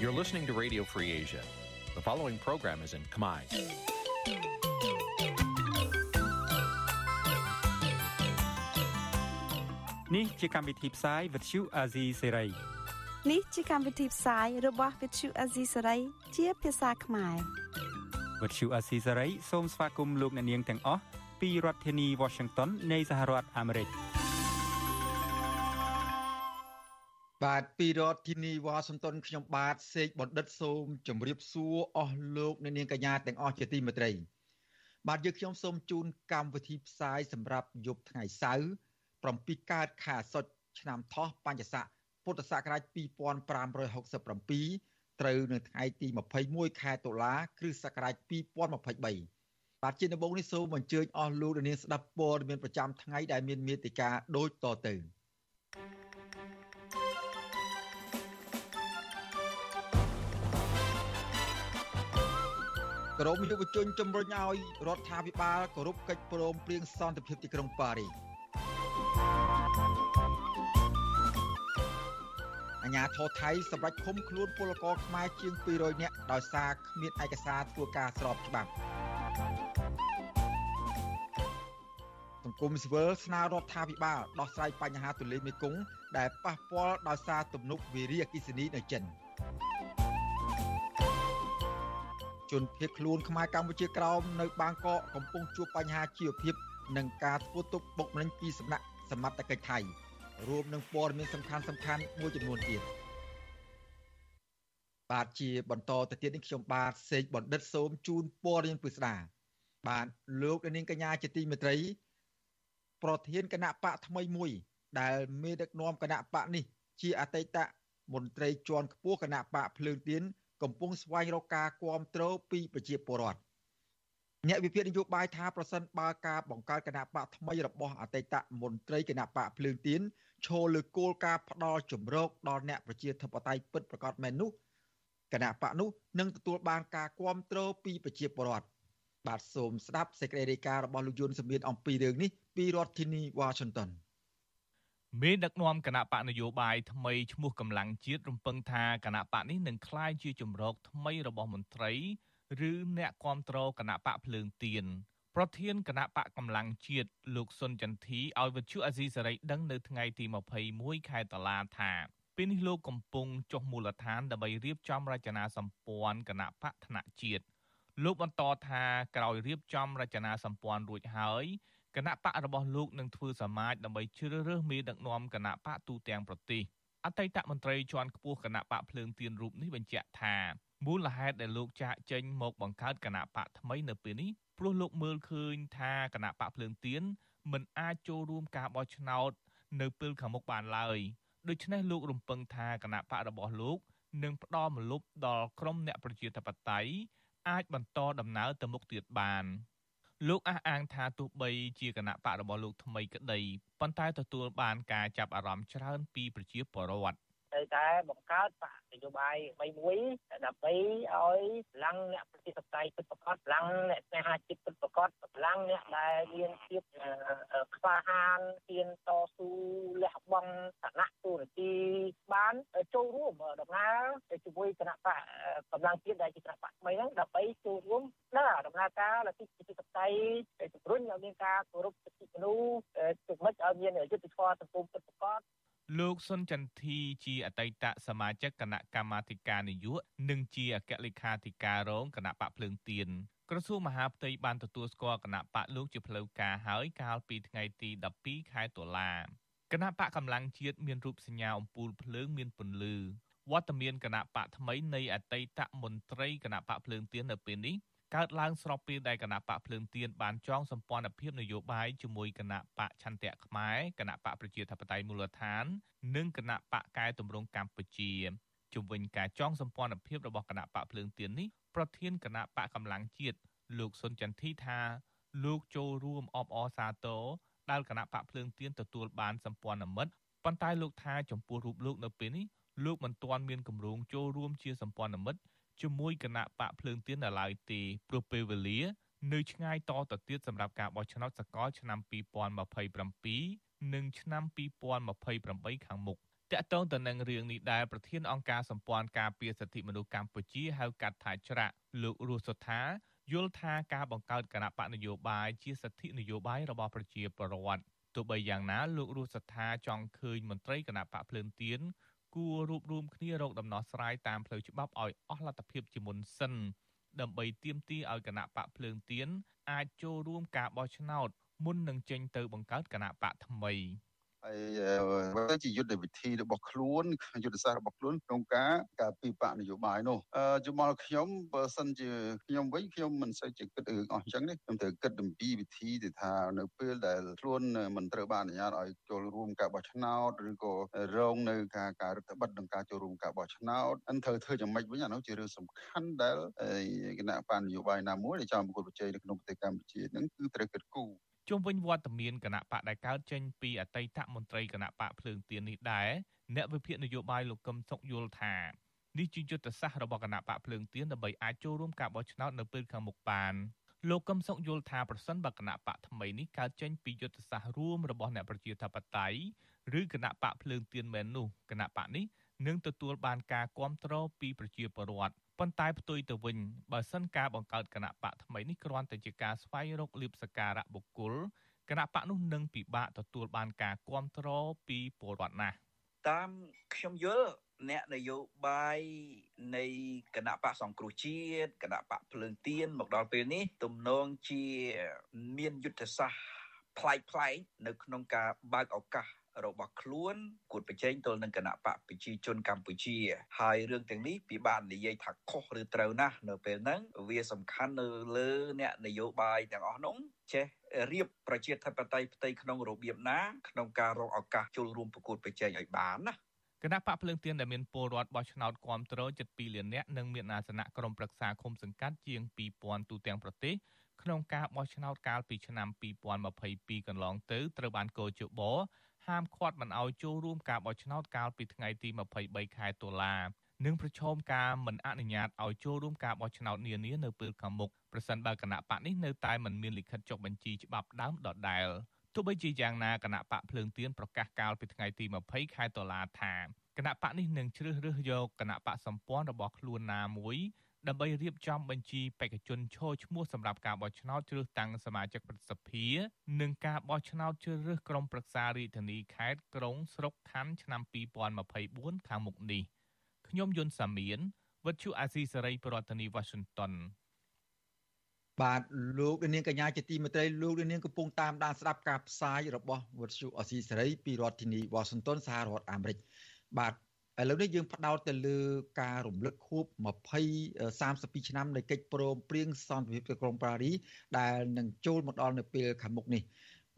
You're listening to Radio Free Asia. The following program is in Khmer. នេះជាកម្មវិធីផ្សាយ Vuthu Azizi Serai នេះជាកម្មវិធីផ្សាយរបស់ Vuthu Azizi Serai ជាភាសាខ្មែរ Vuthu Azizi Serai សូមស្វាគមន៍លោកអ្នកនាងទាំងអស់ពីរដ្ឋធានី Washington នៃសហរដ្ឋអាមេរិក បាទពីរដ្ឋធានីវ៉ាស៊ីនតោនខ្ញុំបាទសេកបណ្ឌិតសូមជម្រាបសួរអស់លោកអ្នកនាងកញ្ញាទាំងអស់ជាទីមេត្រី បាទយើងខ្ញុំសូមជូនកម្មវិធីផ្សាយសម្រាប់យប់ថ្ងៃសៅរ៍7កើតខែសុចឆ្នាំថោះបញ្ញស័កពុទ្ធសករាជ2567ត្រូវនៅថ្ងៃទី21ខែតុលាគ្រិស្តសករាជ2023បាទជាដំបូងនេះសូមអញ្ជើញអស់លោកអ្នកនាងស្ដាប់ព័ត៌មានប្រចាំថ្ងៃដែលមានមេតិការដូចតទៅ ក្រមយុវជនជំរុញឲ្យរដ្ឋាភិបាលគោរពកិច្ចព្រមព្រៀងសន្តិភាពទីក្រុងប៉ារីសអាញាធរថៃសម្រាប់ឃុំខ្លួនពលករខ្មែរជាង200នាក់ដោយសារគ្មានឯកសារធ្វើការស្របច្បាប់សង្គមស៊ីវិលស្នើរដ្ឋាភិបាលដោះស្រាយបញ្ហាទន្លេមេគង្គដែលប៉ះពាល់ដោយសារទំនប់វារីអគ្គិសនីនៅចិន។ ជនភៀសខ្លួនខ្មែរកម្ពុជាក្រោមនៅបាងកកកំពុងជួបបញ្ហាជីវភាពនិងការធ្វើទុកបុកម្នេញពីសំណាក់សមត្ថកិច្ចថៃរួមនឹងព័ត៌មានសំខាន់សំខាន់មួយចំនួនទៀតបាទជាបន្តទៅទៀតនេះខ្ញុំបាទសេកបណ្ឌិតសូមជូនព័ត៌មានពិស្ដាបាទលោកនាងកញ្ញាជាទីមេត្រី ប្រធានគណៈបកថ្មីមួយ ដែលមេដឹកនាំគណៈបកនេះ ជាអតីតមន្ត្រីជាន់ខ្ពស់គណៈបកភ្លើងទៀន កំពុងស្វែងរកការគ្រប់គ្រងពីប្រជាពលរដ្ឋអ្នកវិភាគនយោបាយថាប្រសិនបើការបង្កើតគណៈបកថ្មីរបស់អតីតមន្ត្រីគណៈបកភ្លើងទៀនឈលលើគោលការណ៍ផ្ដាល់ជំរកដល់អ្នកប្រជាធិបតេយ្យពិតប្រាកដមែននោះគណៈបកនោះនឹងទទួលបានការគ្រប់គ្រងពីប្រជាពលរដ្ឋបាទសូមស្ដាប់សេចក្តីរាយការណ៍របស់លោកយុនសមៀនអំពីរឿងនេះពីរដ្ឋធានី Washington មេដឹកនាំគណៈបកនយោបាយថ្មីឈ្មោះកម្លាំងជាតិរំពឹងថាគណៈបកនេះនឹងក្លាយជាជំរកថ្មីរបស់មន្ត្រីឬអ្នកគ្រប់គ្រងគណៈបកភ្លើងទៀនប្រធានគណៈបកកម្លាំងជាតិលោកសុនចន្ទធីឲ្យវិទ្យុអាស៊ីសេរីដឹងនៅថ្ងៃទី21ខែតុលាថាពេលនេះលោកកំពុងចុះមូលដ្ឋានដើម្បីរៀបចំរចនាសម្ព័ន្ធគណៈបកថ្នាក់ជាតិលោកបន្តថាក្រោយរៀបចំរចនាសម្ព័ន្ធរួចហើយ គណៈបករបស់លោកនឹងធ្វើសមាជដើម្បីជ្រើសរើសមេដឹកនាំគណៈបកទូទាំងប្រទេសអតីតមន្ត្រីជាន់ខ្ពស់គណៈបកភ្លើងទៀនរូបនេះបញ្ជាក់ថាមូលហេតុដែលលោកចាកចេញមកបង្កើតគណៈបកថ្មីនៅពេលនេះព្រោះលោកមើលឃើញថាគណៈបកភ្លើងទៀនមិនអាចចូលរួមការបោះឆ្នោតនៅពេលខាងមុខបានឡើយដូច្នេះលោករំពឹងថាគណៈបករបស់លោកនឹងផ្ដល់មលុបដល់ក្រុមអ្នកប្រជាធិបតេយ្យអាចបន្តដំណើរទៅមុខទៀតបាន។ លោកអះអាងថាទោះបីជាគណៈបករបស់លោកថ្មីក្តីប៉ុន្តែទទួលបានការចាប់អារម្មណ៍ច្រើនពីប្រជាពលរដ្ឋត្រូវតែបង្កើតបកនយោបាយថ្មីមួយដើម្បីឲ្យកម្លាំងអ្នក ប្រជាធិបតេយ្យពិតប្រាកដកម្លាំងអ្នកស្នេហាជាតិពិតប្រាកដកម្លាំងអ្នកដែលមានភាពខ្វះហានហ៊ានតស៊ូលះបង់ឋានៈទូរទីបានចូលរួមដំណើរជាមួយគណៈបកកម្លាំងជាតិដែលជាគណៈបកថ្មីហ្នឹងដើម្បីចូលរួមនៅដំណើរការលទ្ធិប្រជាធិបតេយ្យជំរុញឲ្យមានការគោរពសិទ្ធិមនុស្សជំរុញឲ្យមានយុត្តិធម៌សង្គមពិតប្រាកដ លោកសុនចន្ទធីជាអតីតសមាជិកគណៈកម្មាធិការនយោបាយនិងជាអគ្គលេខាធិការរងគណៈបកភ្លើងទៀនក្រសួងមហាផ្ទៃបានទទួលស្គាល់គណៈបកលោកជាផ្លូវការហើយកាលពីថ្ងៃទី12ខែតុលាគណៈបកកម្លាំងជាតិមានរូបសញ្ញាអំពូលភ្លើងមានពន្លឺវត្តមានគណៈបកថ្មីនៃអតីតមន្ត្រីគណៈបកភ្លើងទៀននៅពេលនេះ កើតឡើងស្របពេលដែលគណៈបកភ្លើងទៀនបានចងសម្ព័ន្ធភាពនយោបាយជាមួយគណៈបកឆន្ទៈខ្មែរគណៈបកប្រជាធិបតេយ្យមូលដ្ឋាន និងគណៈបកកែតម្រង់កម្ពុជាជំវិញការចងសម្ព័ន្ធភាពរបស់គណៈបកភ្លើងទៀននេះប្រធានគណៈបកកម្លាំងជាតិលោកសុនចន្ទធីថា លោកចូលរួមអបអរសាទរដែលគណៈបកភ្លើងទៀនទទួលបានសម្ព័ន្ធមិត្តប៉ុន្តែលោកថាចំពោះរូបលោកនៅពេលនេះលោកមិនទាន់មានគម្រោងចូលរួមជាសម្ព័ន្ធមិត្ត ជាមួយគណៈបកភ្លើងទៀននៅឡើយទេព្រោះពេលវេលា នៅឆ្ងាយតទៅទៀតសម្រាប់ការបោះឆ្នោតសកលឆ្នាំ2027និងឆ្នាំ2028ខាងមុខតកតងទៅនឹងរឿងនេះដែរប្រធានអង្គការសម្ព័ន្ធការពារសិទ្ធិមនុស្សកម្ពុជាហៅកាត់ថាច្រាក់លោករស់សុថាយល់ថាការបង្កើតគណៈបកនយោបាយជាសិទ្ធិនយោបាយរបស់ប្រជាពលរដ្ឋទោះបីយ៉ាងណាលោករស់សថាចង់ឃើញមន្ត្រីគណៈបកភ្លើនទៀន គួររួបរวมគ្នារកដំណោះស្រាយតាមផ្លូវច្បាប់ឲ្យអស់លទ្ធភាពជាមុនសិនដើម្បីទាមទារឲ្យគណៈបកភ្លើងទៀនអាចចូលរួមការបោះឆ្នោតមុននឹងចេញទៅបង្កើតគណៈបកថ្មី។ ហើយវាជាយុទ្ធវិធីរបស់ខ្លួនយុទ្ធសាស្ត្ររបស់ខ្លួនក្នុងការការពីបកនយោបាយនោះអឺជំល់ខ្ញុំបើសិនជាខ្ញុំវិញខ្ញុំមិនសូវជាគិតរឿងអស់អញ្ចឹងទេខ្ញុំត្រូវគិតអំពីវិធីទៅថានៅពេលដែលខ្លួនមិនត្រូវបានអនុញ្ញាតឲ្យចូលរួមការបោះឆ្នោតឬក៏រងនៅការការរដ្ឋបတ်ក្នុងការចូលរួមការបោះឆ្នោតអិនត្រូវធ្វើយ៉ាងម៉េចវិញអានោះជារឿងសំខាន់ដែលគណៈបណ្ឌនយោបាយណាមួយដែលចង់ប្រកួតប្រជែងនៅក្នុងប្រទេសកម្ពុជានឹងគឺត្រូវគិតគូរ ជុំវិញវត្តមានគណៈបកដែលកើតចេញពីអតីតមន្ត្រីគណៈបកភ្លើងទៀននេះដែរអ្នកវិភាគនយោបាយលោកកឹមសុខយល់ថានេះជាយុទ្ធសាស្ត្ររបស់គណៈបកភ្លើងទៀនដើម្បីអាចចូលរួមការបោះឆ្នោតនៅពេលខាងមុខបានលោកកឹមសុខយល់ថាប្រសិនបើគណៈបកថ្មីនេះកើតចេញពីយុទ្ធសាស្ត្ររួមរបស់អ្នកប្រជាធិបតេយ្យឬគណៈបកភ្លើងទៀនមែននោះគណៈបកនេះ នឹងទទួលបានការគ្រប់គ្រងពីប្រជាពលរដ្ឋប៉ុន្តែផ្ទុយទៅវិញបើសិនការបង្កើតគណៈបកថ្មីនេះគ្រាន់តែជាការស្វែងរកលៀបសការៈបុគ្គលគណៈបកនោះនឹងពិបាកទទួលបានការគ្រប់គ្រងពីពលរដ្ឋណាស់តាមខ្ញុំយល់អ្នកនយោបាយនៃគណៈបកសង្គ្រោះជាតិគណៈបកភ្លើងទៀនមកដល់ពេលនេះ ទំនងជាមានយុទ្ធសាស្ត្រប្លែកៗនៅក្នុងការបើកឱកាស របស់ខ្លួនគួតប្រជែងទល់នឹងគណៈបកប្រជាជនកម្ពុជាហើយរឿងទាំងនេះពិបាកនិយាយថាខុសឬត្រូវណាស់នៅពេលហ្នឹងវាសំខាន់នៅលើអ្នកនយោបាយទាំងអស់នោះចេះរៀបប្រជាធិបតេយ្យផ្ទៃក្នុងរបៀបណាក្នុងការរកឱកាសចូលរួមប្រកួតប្រជែងឲ្យបានណាគណៈបកភ្លើងទៀនដែលមានពលរដ្ឋបោះឆ្នោតគាំទ្រជិត2លាននាក់និងមានអាសនៈក្រុមប្រឹក្សាឃុំសង្កាត់ជាង2000ទូទាំងប្រទេសក្នុងការបោះឆ្នោតកាលពីឆ្នាំ2022កន្លងទៅត្រូវបានកោជប ហាមឃាត់មិនឲ្យចូលរួមការបោះឆ្នោតកាលពីថ្ងៃទី23ខែតុលានិងប្រឈមការមិនអនុញ្ញាតឲ្យចូលរួមការបោះឆ្នោតនានានៅពេលខាងមុខប្រសិនបើគណៈបកនេះនៅតែមិនមានលិខិតចុះបញ្ជីច្បាប់ដើមដដែលទោះបីជាយ៉ាងណាគណៈបកភ្លើងទៀនប្រកាសកាលពីថ្ងៃទី20ខែតុលាថាគណៈបកនេះនឹងជ្រើសរើសយកគណៈបកសម្ព័ន្ធរបស់ខ្លួនណាមួយ ដើម្បីរៀបចំបញ្ជីបេក្ខជនឈរឈ្មោះសម្រាប់ការបោះឆ្នោតជ្រើសតាំងសមាជិកប្រសិទ្ធិនិងការបោះឆ្នោតជ្រើសរើសក្រុមប្រឹក្សារាជធានីខេត្តក្រុងស្រុកខណ្ឌឆ្នាំ2024ខាងមុខនេះខ្ញុំយុនសាមៀនវិទ្យុអាស៊ីសេរីប្រធានាធិបតី Washington បាទលោកនាងកញ្ញាជាទីមេត្រីលោកនាងកំពុងតាមដានស្ដាប់ការផ្សាយរបស់វិទ្យុអាស៊ីសេរីពីរដ្ឋធានី Washington សហរដ្ឋអាមេរិកបាទ ឥឡូវនេះយើងផ្ដោតទៅលើការរំលឹកខួប20 32ឆ្នាំនៃកិច្ចព្រមព្រៀងសន្តិភាពក្រុងប៉ារីដែលនឹងចូលមកដល់នៅពេលខាងមុខនេះ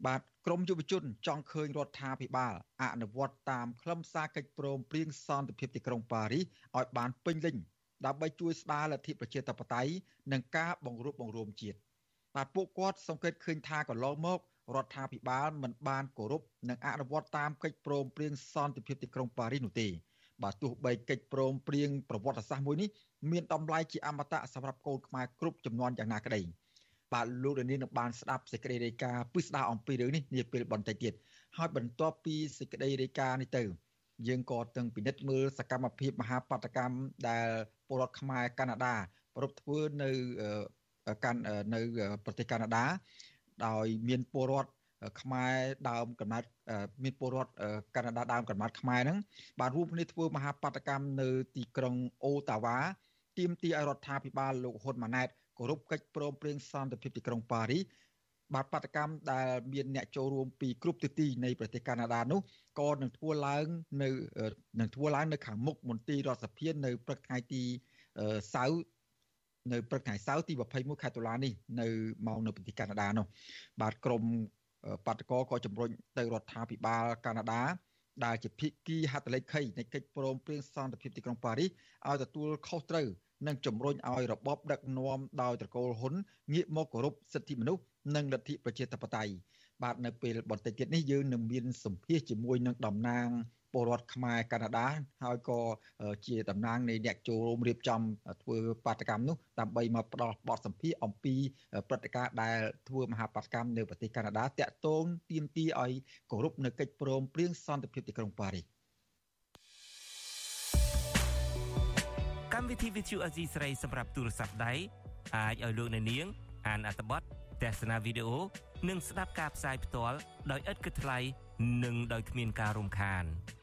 បាទក្រមយុវជនចង់ឃើញរដ្ឋាភិបាលអនុវត្តតាមខ្លឹមសារកិច្ចព្រមព្រៀងសន្តិភាពទីក្រុងប៉ារីឲ្យបានពេញលេញដើម្បីជួយស្ដារលទ្ធិប្រជាធិបតេយ្យនិងការបង្រួបបង្រួមជាតិបាទពួកគាត់សង្កេតឃើញថាកន្លងមករដ្ឋាភិបាលមិនបានគោរពនិងអនុវត្តតាមកិច្ចព្រមព្រៀងសន្តិភាពទីក្រុងប៉ារីនោះទេ បាទទោះបីកិច្ចព្រមព្រៀងប្រវត្តិសាស្ត្រមួយនេះមានតម្លៃជាអមតៈសម្រាប់កូនខ្មែរគ្រប់ចំនួនយ៉ាងណាក្តីបាទលោករនាងនឹងបានស្ដាប់សេចក្តីរាយការណ៍ពិស្ដារអំពីរឿងនេះនាពេលបន្តិចទៀតហើយបន្ទាប់ពីសេចក្តីរាយការណ៍នេះទៅ យើងក៏ទាំងពិនិត្យមើលសកម្មភាពមហាបដកម្មដែលពលរដ្ឋខ្មែរកាណាដាប្រពធ្វើនៅកាន់នៅប្រទេសកាណាដា ដោយមានពលរដ្ឋ ខ្មែរដើមកំណើតមានពលរដ្ឋកាណាដាដើមកំណើតខ្មែរហ្នឹងបានរួមគ្នាធ្វើមហាបដកម្មនៅទីក្រុងអូតាវ៉ាទាមទារឲ្យរដ្ឋាភិបាលលោកហ៊ុនម៉ាណែតគោរពកិច្ចព្រមព្រៀងសន្តិភាពទីក្រុងប៉ារីសបាទបដកម្មដែលមានអ្នកចូលរួមពីគ្រប់ទិសទីនៃប្រទេសកាណាដានោះក៏នឹងធ្វើឡើងនៅនឹងធ្វើឡើងនៅខាងមុខមន្ទីររដ្ឋសភានៅព្រឹកថ្ងៃទីសៅរ៍នៅព្រឹកថ្ងៃសៅរ៍ទី21ខែតុលានេះនៅម៉ោងនៅប្រទេសកាណាដានោះបាទក្រម បាតកោក៏ជំរុញទៅរដ្ឋាភិបាលកាណាដាដែលជាភាគីហត្ថលេខីនៃកិច្ចព្រមព្រៀងសន្តិភាពទីក្រុងប៉ារីសឲ្យទទួលខុសត្រូវនិងជំរុញឲ្យរបបដឹកនាំដោយត្រកូលហ៊ុនងាកមកគោរពសិទ្ធិមនុស្សនិងលទ្ធិប្រជាធិបតេយ្យបាទនៅពេលបន្តិចទៀតនេះយើងនឹងមានសម្ភាសជាមួយនឹងតំណាង ពលរដ្ឋខ្មែរកាណាដាហើយក៏ជាតំណាងនៃអ្នកចូលរួមរៀបចំធ្វើបាតកម្មនោះដើម្បីមកផ្ដល់បទសម្ភាសអំពីព្រឹត្តិការណ៍ដែលធ្វើមហាបាតកម្មនៅប្រទេសកាណាដាតាក់ទងទាមទារឲ្យគោរពនៅកិច្ចព្រមព្រៀងសន្តិភាពទីក្រុងប៉ារីសកម្មវិធី Vithu Azisrey សម្រាប់ទូរស័ព្ទដៃអាចឲ្យលោកអ្នកនាង អានអត្ថបទទស្សនាវីដេអូនិងស្ដាប់ការផ្សាយផ្ទាល់ដោយឥតគិតថ្លៃនិងដោយគ្មានការរំខាន។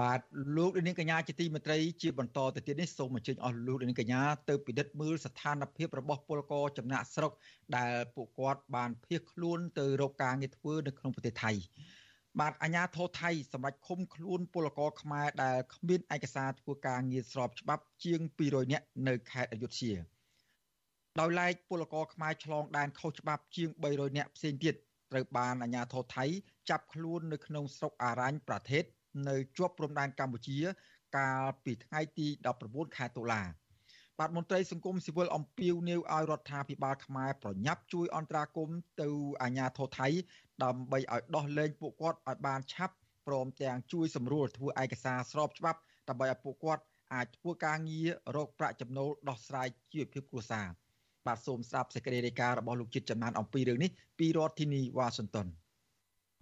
បាទលោកនាងកញ្ញាជាទីមេត្រីជាបន្តទៅទៀតនេះសូមអញ្ជើញអស់លោកនាងកញ្ញាទៅពិនិត្យមើលស្ថានភាពរបស់ពលករចំណាក់ស្រុកដែលពួកគាត់បានភៀសខ្លួនទៅរកការងារធ្វើនៅក្នុងប្រទេសថៃបាទអាជ្ញាធរថៃសម្រាប់ឃុំខ្លួនពលករខ្មែរដែលគ្មានឯកសារធ្វើការងារស្របច្បាប់ជាង200នាក់នៅខេត្តអយុធ្យាដោយឡែកពលករខ្មែរឆ្លងដែនខុសច្បាប់ជាង300នាក់ផ្សេងទៀតត្រូវបានអាជ្ញាធរថៃចាប់ខ្លួននៅក្នុងស្រុកអារ៉ាញ់ប្រទេស នៅជាប់ព្រំដែនកម្ពុជា កាលពីថ្ងៃទី19ខែតុលាបាទមន្ត្រីសង្គមស៊ីវិលអំពាវនាវឲ្យរដ្ឋាភិបាលខ្មែរប្រញាប់ជួយអន្តរាគមន៍ទៅអាជ្ញាធរថៃដើម្បីឲ្យដោះលែងពួកគាត់ឲ្យបានឆាប់ព្រមទាំងជួយសម្រួលធ្វើឯកសារស្របច្បាប់ដើម្បីឲ្យពួកគាត់អាចធ្វើការងាររកប្រាក់ចំណូលដោះស្រាយជីវភាពគ្រួសារបាទសូមស្ដាប់សេចក្តីរាយការណ៍របស់លោកជាតិចំណានអំពីរឿងនេះពីរដ្ឋធានីវ៉ាស៊ីនតោន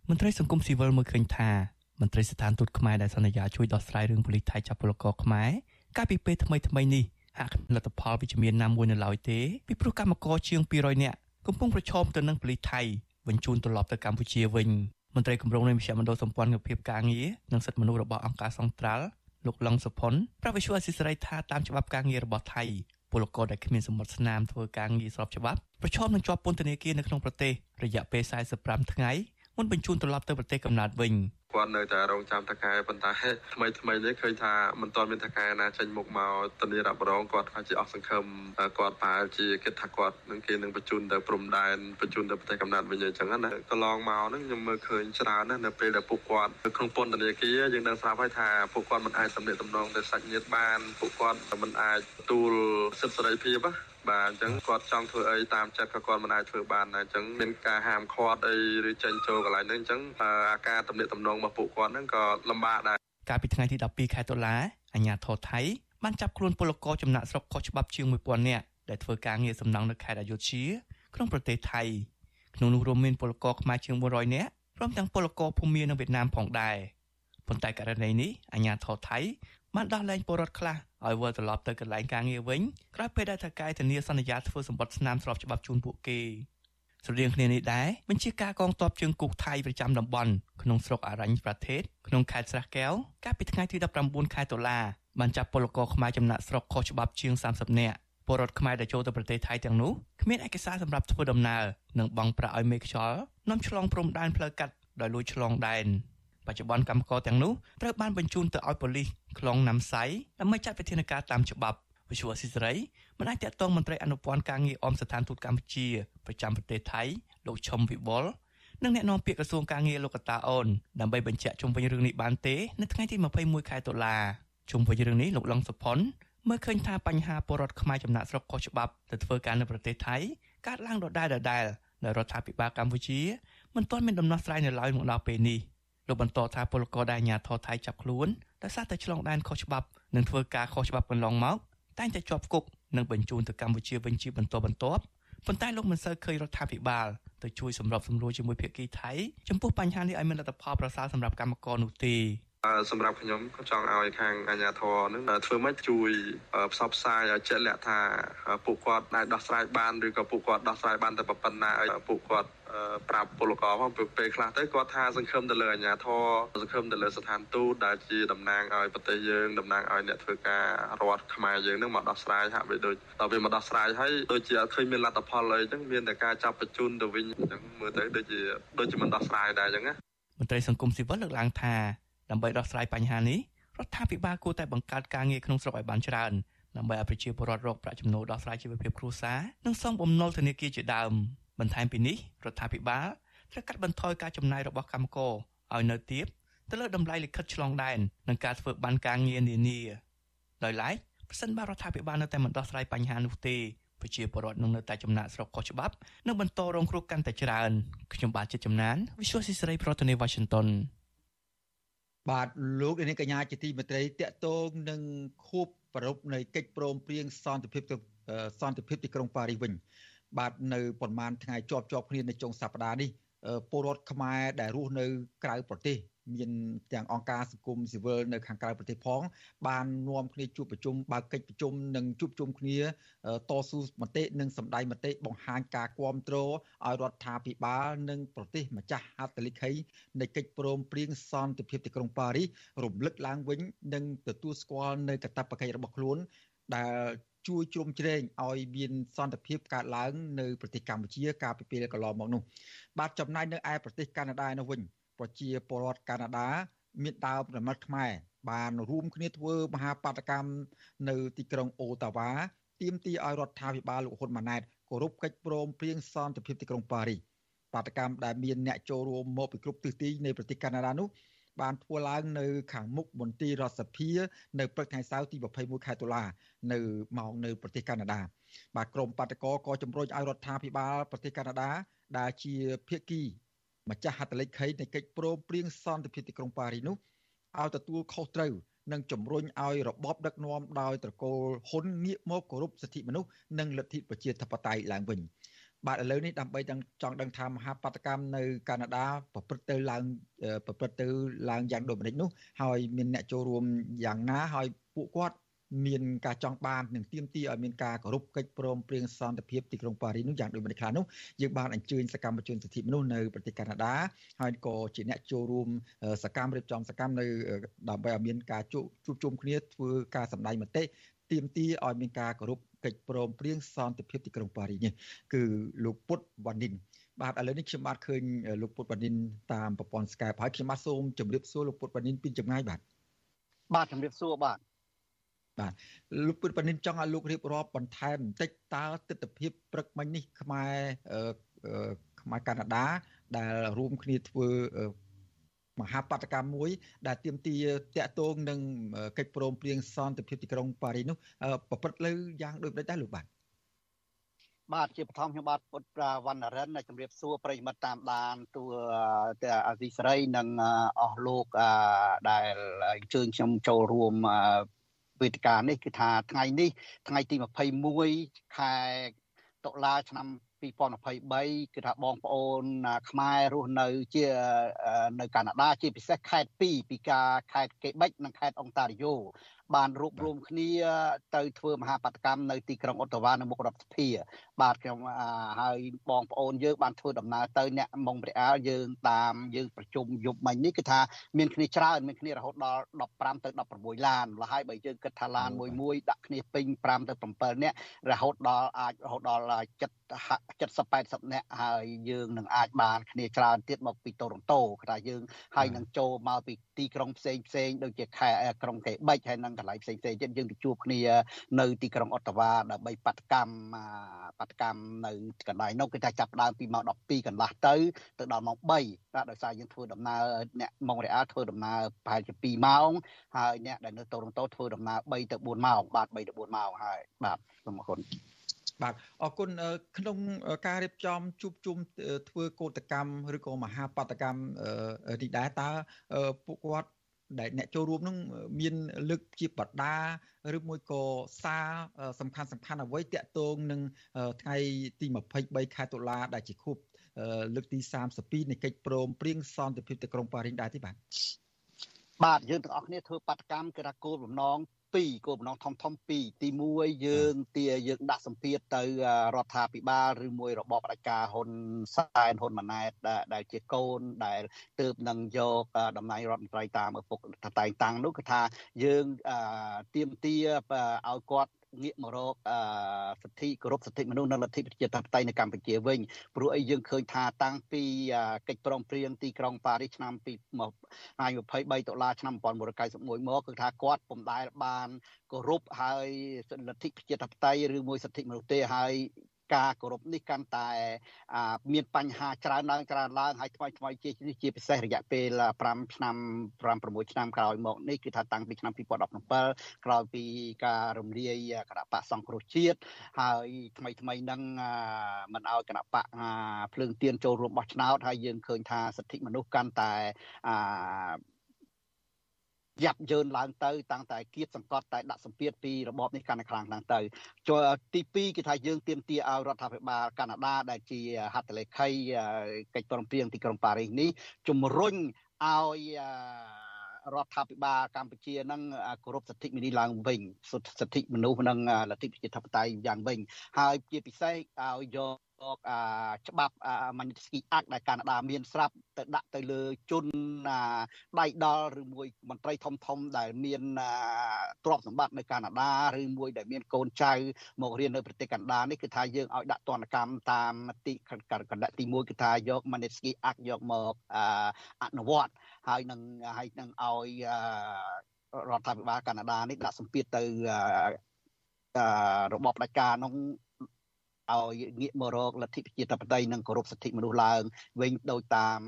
មន្ត្រីសង្គមស៊ីវិលមើលឃើញថា មន្ត្រីស្ថានទូតខ្មែរដែលសន្យាជួយដោះស្រាយរឿងប៉ូលីសថៃចាប់ពលករខ្មែរកាលពីពេលថ្មីថ្មីនេះហាក់លទ្ធផលវិជ្ជមានណាមួយនៅឡើយទេពីព្រោះកម្មករជាង200នាក់កំពុងប្រឈមទៅនឹងប៉ូលីសថៃបញ្ជូនត្រឡប់ទៅកម្ពុជាវិញមន្ត្រីគម្រោងនៃមជ្ឈមណ្ឌលសម្ព័ន្ធភាពការងារនិងសិទ្ធិមនុស្សរបស់អង្គការសង្ត្រាល់លោកឡុងសុផុនប្រវិសុអសិសរីថាតាមច្បាប់ការងាររបស់ថៃពលករដែលគ្មានសម្បត្តិស្នាមធ្វើការងារស្របច្បាប់ប្រឈមនឹងជាប់ពន្ធនាគារនៅក្នុងប្រទេសរយៈពេល45ថ្ងៃមុនបញ្ជូនត្រឡប់ទៅប្រទេសកំណើតវិញ គាត់នៅតែរងចាំតកែប៉ុន្តែថ្មីថ្មីនេះឃើញថាមិនទាន់មានតកែណាចេញមុខមកធានារ៉ាប់រងគាត់ថាជាអស់សង្ឃឹមគាត់ប្រហែលជាគិតថាគាត់នឹងគេនឹងបញ្ជូនទៅព្រំដែនបញ្ជូនទៅប្រទេសកំណើតវិញអញ្ចឹងណាកន្លងមកហ្នឹងខ្ញុំមើលឃើញច្រើនណាស់នៅពេលដែលពួកគាត់នៅក្នុងពន្ធនាគារយើងដឹងស្រាប់ហើយថាពួកគាត់មិនអាចសម្ដែងតំណងទៅសាច់ញាតិបានពួកគាត់មិនអាចទទួលសិទ្ធិសេរីភាពណា បាទអញ្ចឹងគាត់ចង់ធ្វើអីតាមចិត្តក៏គាត់មិនអាចធ្វើបានដែរអញ្ចឹងមានការហាមឃាត់អីឬចេញចូលកន្លែងហ្នឹងអញ្ចឹងអាការតំណែងតំណងរបស់ពួកគាត់ហ្នឹងក៏លំបាកដែរកាលពីថ្ងៃទី12ខែតុលាអាជ្ញាធរថៃបានចាប់ខ្លួនពលករចំណាក់ស្រុកខុសច្បាប់ជាង1000នាក់ដែលធ្វើការងារសំណង់នៅខេត្តអយុធ្យាក្នុងប្រទេសថៃក្នុងនោះរួមមានពលករខ្មែរជាង100នាក់ព្រមទាំងពលករភូមានិងវៀតណាមផងដែរប៉ុន្តែករណីនេះអាជ្ញាធរថៃបានដោះលែងពលរដ្ឋខ្លះ ឲ្យវិលត្រឡប់ទៅកន្លែងការងារវិញក្រោយពេលដែលថៅកែធានាសន្យាធ្វើសម្បត្តិស្នាមស្របច្បាប់ជូនពួកគេស្រដៀងគ្នានេះដែរបញ្ជាការកងទ័ពជើងគោកថៃប្រចាំតំបន់ក្នុងស្រុកអរញ្ញប្រទេសក្នុងខេត្តស្រះកែវកាលពីថ្ងៃទី19ខែតុលាបានចាប់ពលករខ្មែរចំណាក់ស្រុកខុសច្បាប់ជាង30នាក់ពលរដ្ឋខ្មែរដែលចូលទៅប្រទេសថៃទាំងនោះគ្មានឯកសារសម្រាប់ធ្វើដំណើរនិងបង់ប្រាក់ឲ្យមេខ្យល់នាំឆ្លងព្រំដែនផ្លូវកាត់ដោយលួចឆ្លងដែន បច្ចុប្បន្នកម្មករទាំងនោះត្រូវបានបញ្ជូនទៅឲ្យប៉ូលីសខ្លងណាំសៃដើម្បីចាត់វិធានការតាមច្បាប់វិសុវស៊ីសេរីមិនអាចតាក់ទងមន្ត្រីអនុព័ន្ធការងារអមស្ថានទូតកម្ពុជាប្រចាំប្រទេសថៃលោកឈុំវិបុលនិងអ្នកនាំពាក្យក្រសួងការងារលោកកតាអូនដើម្បីបញ្ជាក់ជុំវិញរឿងនេះបានទេនៅថ្ងៃទី21ខែតុលាជុំវិញរឿងនេះលោកឡុងសុផុនមើលឃើញថាបញ្ហាពលរដ្ឋខ្មែរចំណាក់ស្រុកខុសច្បាប់ទៅធ្វើការនៅប្រទេសថៃកើតឡើងដដែលដដែលនៅរដ្ឋាភិបាលកម្ពុជាមិនទាន់មានដំណោះស្រាយនៅឡើយមកដល់ពេលនេះ លោកបន្តថាពលករដែលអាជ្ញាធរថៃចាប់ខ្លួនដោយសារតែឆ្លងដែនខុសច្បាប់និងធ្វើការខុសច្បាប់កន្លងមកតែងតែជាប់គុកនិងបញ្ជូនទៅកម្ពុជាវិញជាបន្តបន្ទាប់ប៉ុន្តែលោកមិនសូវឃើញរដ្ឋាភិបាលទៅជួយសម្របសម្រួលជាមួយភាគីថៃចំពោះបញ្ហានេះឲ្យមានលទ្ធផលប្រសើរសម្រាប់កម្មករនោះទេសម្រាប់ខ្ញុំក៏ចង់ឲ្យខាងអាជ្ញាធរនឹងធ្វើម៉េចជួយផ្សព្វផ្សាយឲ្យជាក់លាក់ថាពួកគាត់អាចដោះស្រាយបានឬក៏ពួកគាត់ដោះស្រាយបានតែប៉ុណ្ណាឲ្យពួកគាត់ ប្រាប់ពលករផងពេលខ្លះទៅគាត់ថាសង្ឃឹមទៅលើអាជ្ញាធរសង្ឃឹមទៅលើស្ថានទូតដែលជាតំណាងឲ្យប្រទេសយើងតំណាងឲ្យអ្នកធ្វើការរដ្ឋខ្មែរយើងនឹងមកដោះស្រាយហាក់បីដូចដល់ពេលមកដោះស្រាយហើយដូចជាអត់ឃើញមានលទ្ធផលអីចឹងមានតែការចាប់បញ្ជូនទៅវិញចឹងមើលទៅដូចជាដូចជាមិនដោះស្រាយដែរចឹងណាមន្ត្រីសង្គមស៊ីវិលលើកឡើងថាដើម្បីដោះស្រាយបញ្ហានេះរដ្ឋាភិបាលគួរតែបង្កើតការងារក្នុងស្រុកឲ្យបានច្រើនដើម្បីឲ្យប្រជាពលរដ្ឋរកប្រាក់ចំណូលដោះស្រាយជីវភាពគ្រួសារនិងសងបំណុលធនាគារជាដើម បន្ថែមពីនេះរដ្ឋាភិបាលត្រូវកាត់បន្ថយការចំណាយរបស់កម្មករឲ្យនៅទាបទៅលើតម្លៃលិខិតឆ្លងដែននិងការធ្វើបានការងារនានាដោយឡែកប្រសិនបើរដ្ឋាភិបាលនៅតែមិនដោះស្រាយបញ្ហានោះទេប្រជាពលរដ្ឋនឹងនៅតែចំណាក់ស្រុកខុសច្បាប់និងបន្តរងគ្រោះកាន់តែច្រើនខ្ញុំបាទជាចំណាន Visual Society ប្រធានាទី Washington បាទលោកនាងកញ្ញាជាទីមេត្រីតកតងនឹងខួបប្រពនៃកិច្ចព្រមព្រៀងសន្តិភាពសន្តិភាពទីក្រុងប៉ារីសវិញ បាទនៅប្រហែលថ្ងៃជាប់ជាប់គ្នានៅចុងសប្តាហ៍នេះពលរដ្ឋខ្មែរដែលរស់នៅក្រៅប្រទេសមានទាំងអង្គការសង្គមស៊ីវិលនៅខាងក្រៅប្រទេសផង បាននាំគ្នាជួបប្រជុំបើកកិច្ចប្រជុំនិងជួបជុំគ្នាតស៊ូមតិនិងសម្ដែងមតិបង្ហាញការគាំទ្រឲ្យរដ្ឋាភិបាលនិងប្រទេសម្ចាស់ហត្ថលេខីនៃកិច្ចព្រមព្រៀងសន្តិភាពទីក្រុងប៉ារីសរំលឹកឡើងវិញនិងទទួលស្គាល់នៅកាតព្វកិច្ចរបស់ខ្លួនដែល ជួយជ្រោមជ្រែងឲ្យមានសន្តិភាពកើតឡើងនៅប្រទេសកម្ពុជាកាលពីពេលកន្លងមកនោះបាទចំណាយនៅឯប្រទេសកាណាដានោះវិញប្រជាពលរដ្ឋកាណាដាមានដើមរមិតខ្មែរបានរួមគ្នាធ្វើមហាបាតកម្មនៅទីក្រុងអូតាវ៉ាទាមទារឲ្យរដ្ឋាភិបាលលោកហ៊ុនម៉ាណែតគោរពកិច្ចព្រមព្រៀងសន្តិភាពទីក្រុងប៉ារីសបាតកម្មដែលមានអ្នកចូលរួមមកពីគ្រប់ទិសទីនៃប្រទេសកាណាដានោះ បានធ្វើឡើងនៅខាងមុខមន្ទីររដ្ឋសភានៅព្រឹកថ្ងៃសៅរ៍ទី21ខែតុលានៅម៉ោងនៅប្រទេសកាណាដាបាទក្រមបាតកោក៏ជំរុញឲ្យរដ្ឋាភិបាលប្រទេសកាណាដាដែលជាភាគីម្ចាស់ហត្ថលេខីនៃកិច្ចព្រមព្រៀងសន្តិភាពទីក្រុងប៉ារីសនោះឲ្យទទួលខុសត្រូវនិងជំរុញឲ្យរបបដឹកនាំដោយត្រកូលហ៊ុនងាកមកគោរពសិទ្ធិមនុស្សនិងលទ្ធិប្រជាធិបតេយ្យឡើងវិញ បាទឥឡូវនេះដើម្បីចង់ដឹងថាមហាបាតកម្មនៅកាណាដាប្រព្រឹត្តទៅឡើងប្រព្រឹត្តទៅឡើងយ៉ាងដូចម្តេចនោះហើយមានអ្នកចូលរួមយ៉ាងណាហើយពួកគាត់មានការចង់បាននិងទាមទារឲ្យមានការគោរពកិច្ចព្រមព្រៀងសន្តិភាពទីក្រុងប៉ារីសនោះយ៉ាងដូចម្តេចខ្លះនោះយើងបានអញ្ជើញសកម្មជនសិទ្ធិមនុស្សនៅប្រទេសកាណាដាហើយក៏ជាអ្នកចូលរួមសកម្មរៀបចំសកម្មនៅដើម្បីឲ្យមានការជួបជុំគ្នាធ្វើការសម្ដែងមតិ ទាមទារឲ្យមានការគោរពកិច្ចព្រមព្រៀងសន្តិភាពទីក្រុងប៉ារីសនេះគឺលោកពុតវ៉ានីនបាទឥឡូវនេះខ្ញុំបាទឃើញលោកពុតវ៉ានីនតាមប្រព័ន្ធ Skype ហើយខ្ញុំបាទសូមជម្រាបសួរលោកពុតវ៉ានីនពីចម្ងាយបាទបាទជម្រាបសួរបាទបាទលោកពុទ្ធបនិនចង់ឲ្យលោករៀបរាប់បន្ថែមបន្តិចតើទស្សនវិជ្ជាព្រឹកមិញនេះខ្មែរខ្មែរកាណាដាដែលរួមគ្នាធ្វើ មហាបដកម្មមួយ ដែលទាមទារតាក់ទងនឹងកិច្ចព្រមព្រៀងសន្តិភាពទីក្រុងប៉ារីសនោះប្រព្រឹត្តលើយ៉ាងដូចម្តេចដែរលោកបាទបាទជាបឋមខ្ញុំបាទពុទ្ធវណ្ណរិនជំរាបសួរប្រិយមិត្តតាមដានទូអាស៊ីសេរីនិងអស់លោកដែលអញ្ជើញខ្ញុំចូលរួមវេទិកានេះគឺថាថ្ងៃនេះថ្ងៃទី21ខែតុលាឆ្នាំ 2023គឺថាបងប្អូនខ្មែររស់នៅជានៅកាណាដាជាពិសេសខេត្ត2ពីការខេត្តកេបិចនិងខេត្តអុងតារីយ៉ូ បានរួបរวมគ្នាទៅធ្វើមហាបដកម្មនៅទីក្រុងអូតាវ៉ានៅមុខរដ្ឋសភា បាទខ្ញុំហើយបងប្អូនយើងបានធ្វើដំណើរទៅអ្នកមុងព្រះអាលយើងតាមយើងប្រជុំយប់មិញនេះគឺថាមានគ្នាច្រើនមានគ្នារហូតដល់15ទៅ16ឡានលហើយបើយើងគិតថាឡានមួយមួយដាក់គ្នាពេញ5ទៅ7នាក់រហូតដល់អាចរហូតដល់70 80នាក់ហើយយើងនឹងអាចបានគ្នាច្រើនទៀតមកពីតូរ៉ុនតូគឺថាយើងហើយនឹងចូលមកពីទីក្រុងផ្សេងផ្សេងដូចជាខេត្តក្រុងកេបិចហើយនឹងកន្លែងផ្សេងផ្សេងទៀតយើងទៅជួបគ្នានៅទីក្រុងអូតាវ៉ាដើម្បីបដកម្មបដកម្មនៅកន្លែងនោះគឺថាចាប់ដើមពីម៉ោង12កន្លះទៅទៅដល់ម៉ោង3បាទដោយសារយើងធ្វើដំណើរអ្នកម៉ុងរ៉េអាល់ធ្វើដំណើរប្រហែលជា2ម៉ោងហើយអ្នកដែលនៅតូរ៉ុនតូធ្វើដំណើរ3ទៅ4ម៉ោងបាទ3ទៅ4ម៉ោងហើយបាទសូមអរគុណបាទអរគុណក្នុងការរៀបចំជួបជុំធ្វើកោតកម្មឬក៏មហាបដកម្មនេះដែរតើពួកគាត់ ដែលអ្នកចូលរួមនឹងមានលើកជាបដាឬមួយក៏សារសំខាន់សំខាន់អ្វីតាក់ទងនឹងថ្ងៃទី23ខែតុលាដែលជាខួបលើកទី32នៃកិច្ចព្រមព្រៀងសន្តិភាពទីក្រុងប៉ារីសដែរទេបាទបាទយើងទាំងអស់គ្នាធ្វើបដកម្មគឺថាគោលបំណង 2គោលបំណងធំធំ2ទី1យើងទាយើងដាក់សម្ពាធទៅរដ្ឋាភិបាលឬមួយរបបផ្ដាច់ការហ៊ុនសែនហ៊ុនម៉ាណែតដែលជាកូនដែលទើបនឹងយកតំណែងរដ្ឋមន្ត្រីតាមឪពុកតែងតាំងនោះគឺថាយើងទៀមទាឲ្យគាត់ងាកមករកសិទ្ធិគោរពសិទ្ធិមនុស្សនិងលទ្ធិប្រជាធិបតេយ្យនៅកម្ពុជាវិញព្រោះអីយើងឃើញថាតាំងពីកិច្ចព្រមព្រៀងទីក្រុងប៉ារីសឆ្នាំ23ដុល្លារឆ្នាំ1991មកគឺថាគាត់ពុំដែលបានគោរពហើយលទ្ធិប្រជាធិបតេយ្យឬមួយសិទ្ធិមនុស្សទេហើយ ការគោរពនេះកាន់តែមានបញ្ហាច្រើនឡើងច្រើនឡើងហើយថ្មីថ្មីជាជាពិសេសរយៈពេល5ឆ្នាំ5 6ឆ្នាំក្រោយមកនេះគឺថាតាំងពីឆ្នាំ2017ក្រោយពីការរំលាយគណៈបកសង្គ្រោះជាតិហើយថ្មីថ្មីនឹងមិនឲ្យគណៈបកភ្លើងទៀនចូលរួមបោះឆ្នោតហើយយើងឃើញថាសិទ្ធិមនុស្សកាន់តែអា យ៉ាប់យ៉ឺនឡើងទៅតាំងតែគៀបសង្កត់តែដាក់សម្ពាធពីរបបនេះកាន់តែខ្លាំងឡើងទៅចូលទី2គឺថាយើងទាមទារឲ្យរដ្ឋាភិបាលកាណាដាដែលជាហត្ថលេខីកិច្ចព្រមព្រៀងទីក្រុងប៉ារីសនេះជំរុញឲ្យរដ្ឋាភិបាលកម្ពុជានឹងគោរពសិទ្ធិមនុស្សឡើងវិញសិទ្ធិមនុស្សនិងលទ្ធិប្រជាធិបតេយ្យយ៉ាងវិញហើយជាពិសេសឲ្យយក ច្បាប់ Magnitsky Act ដែលកាណាដាមានស្រាប់ទៅដាក់ទៅលើជនដៃដល់ឬមួយមន្ត្រីធំធំដែលមានទ្រព្យសម្បត្តិនៅកាណាដាឬមួយដែលមានកូនចៅមករៀននៅប្រទេសកាណាដានេះគឺថាយើងឲ្យដាក់ទណ្ឌកម្មតាមមតិកណ្ដាទី1គឺថាយក Magnitsky Act យកមកអនុវត្តហើយនឹងហើយនឹងឲ្យរដ្ឋាភិបាលកាណាដានេះដាក់សម្ពាធទៅរបបផ្ដាច់ការនោះ ឲ្យងាកមករកលទ្ធិប្រជាធិបតេយ្យនិងគោរពសិទ្ធិមនុស្សឡើងវិញដោយតាម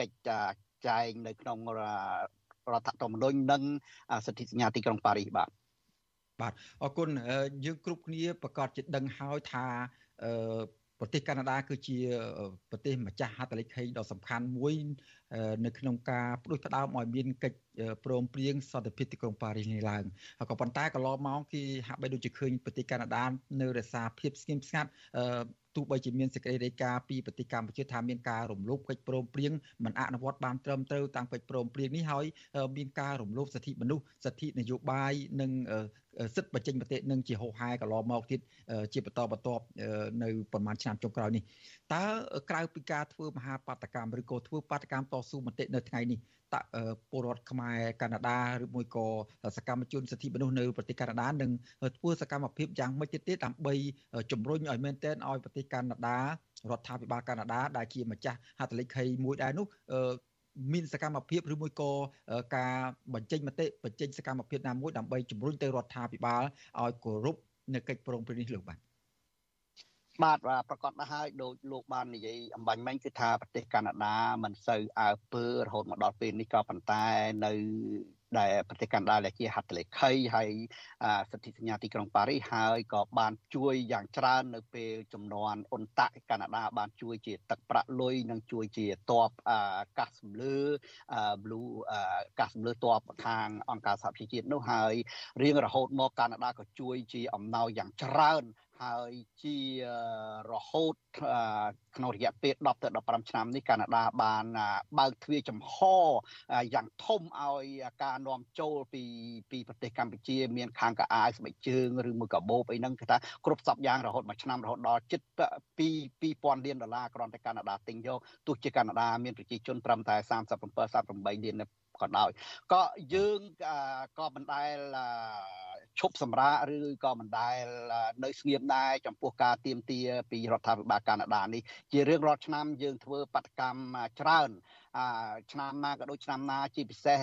កិច្ចចែងនៅក្នុងរដ្ឋធម្មនុញ្ញនិងសិទ្ធិសញ្ញាទីក្រុងប៉ារីសបាទបាទអរគុណយើងគ្រប់គ្នាប្រកាសជាដឹងហើយថា ប្រទេសកាណាដាគឺជាប្រទេសម្ចាស់ហត្ថលេខីដ៏សំខាន់មួយ នៅក្នុងការផ្ដួចផ្ដើមឲ្យមានកិច្ចព្រមព្រៀងសន្តិភាពទីក្រុងប៉ារីសនេះឡើងក៏ប៉ុន្តែកន្លងមកគេហាក់បីដូចជាឃើញប្រទេសកាណាដានៅរក្សាភាពស្ងៀមស្ងាត់ទោះបីជាមានសេចក្តីរាយការណ៍ពីប្រទេសកម្ពុជាថាមានការរំលោភកិច្ចព្រមព្រៀងមិនអនុវត្តបានត្រឹមត្រូវតាមកិច្ចព្រមព្រៀងនេះហើយមានការរំលោភសិទ្ធិមនុស្សសិទ្ធិនយោបាយនិង សិទ្ធិបញ្ចេញមតិនឹងជាហោហែកន្លងមកទៀតជាបន្តបន្ទាប់នៅប្រហែលឆ្នាំចុងក្រោយនេះតើក្រៅពីការធ្វើមហាបាតកម្មឬក៏ធ្វើបាតកម្មតស៊ូមតិនៅថ្ងៃនេះតពលរដ្ឋខ្មែរកាណាដាឬមួយក៏សកម្មជនសិទ្ធិមនុស្សនៅប្រទេសកាណាដានឹងធ្វើសកម្មភាពយ៉ាងម៉េចទៀតទេដើម្បីជំរុញឲ្យមែនទែនឲ្យប្រទេសកាណាដារដ្ឋាភិបាលកាណាដាដែលជាម្ចាស់ហត្ថលេខីមួយដែរនោះ មានសកម្មភាពឬមួយក៏ការបញ្ចេញមតិបញ្ចេញសកម្មភាពណាមួយដើម្បីជំរុញទៅរដ្ឋាភិបាលឲ្យគោរពនៅកិច្ចព្រមព្រៀងនេះលោកបាទបាទប្រកាសទៅហើយដោយលោកបាននិយាយអំបញ្ញមិញគឺថាប្រទេសកាណាដាមិនសូវអើពើរហូតមកដល់ពេលនេះក៏ប៉ុន្តែនៅដែលប្រទេសកាណាដាដែលជាហត្ថលេខីហើយសន្ធិសញ្ញាទីក្រុងប៉ារីសហើយក៏បានជួយយ៉ាងច្រើននៅពេលចំនួនអ៊ុនតាក់កាណាដាបានជួយជាទឹកប្រាក់លុយនិងជួយជាតបកាសសម្លើ blue កាសសម្លើតបខាងអង្គការសហប្រជាជាតិនោះហើយរៀងរហូតមកកាណាដាក៏ជួយជាអំណោយយ៉ាងច្រើន ហើយជារហូតក្នុងរយៈពេល10ទៅ15ឆ្នាំនេះកាណាដាបានបើកទ្វារចំហយ៉ាងធំឲ្យការនាំចូលពីពីប្រទេសកម្ពុជា មានខាងកអាវស្បែកជើងឬមួយកបោបអីហ្នឹងគឺថាគ្រប់សពយ៉ាងរហូតមួយឆ្នាំរហូតដល់ជិត2 2000លានដុល្លារគ្រាន់តែកាណាដាទិញយកទោះជាកាណាដាមានប្រជាជនត្រឹមតែ37 38លាន ក៏ដោយក៏យើងក៏មិនដែលឈប់សម្រាកឬក៏មិនដែលនៅស្ងៀមដែរចំពោះការទៀមទាពីរដ្ឋាភិបាលកាណាដានេះជារឿងរាល់ឆ្នាំយើងធ្វើបដកម្មច្រើនឆ្នាំណាក៏ដូចឆ្នាំណាជាពិសេស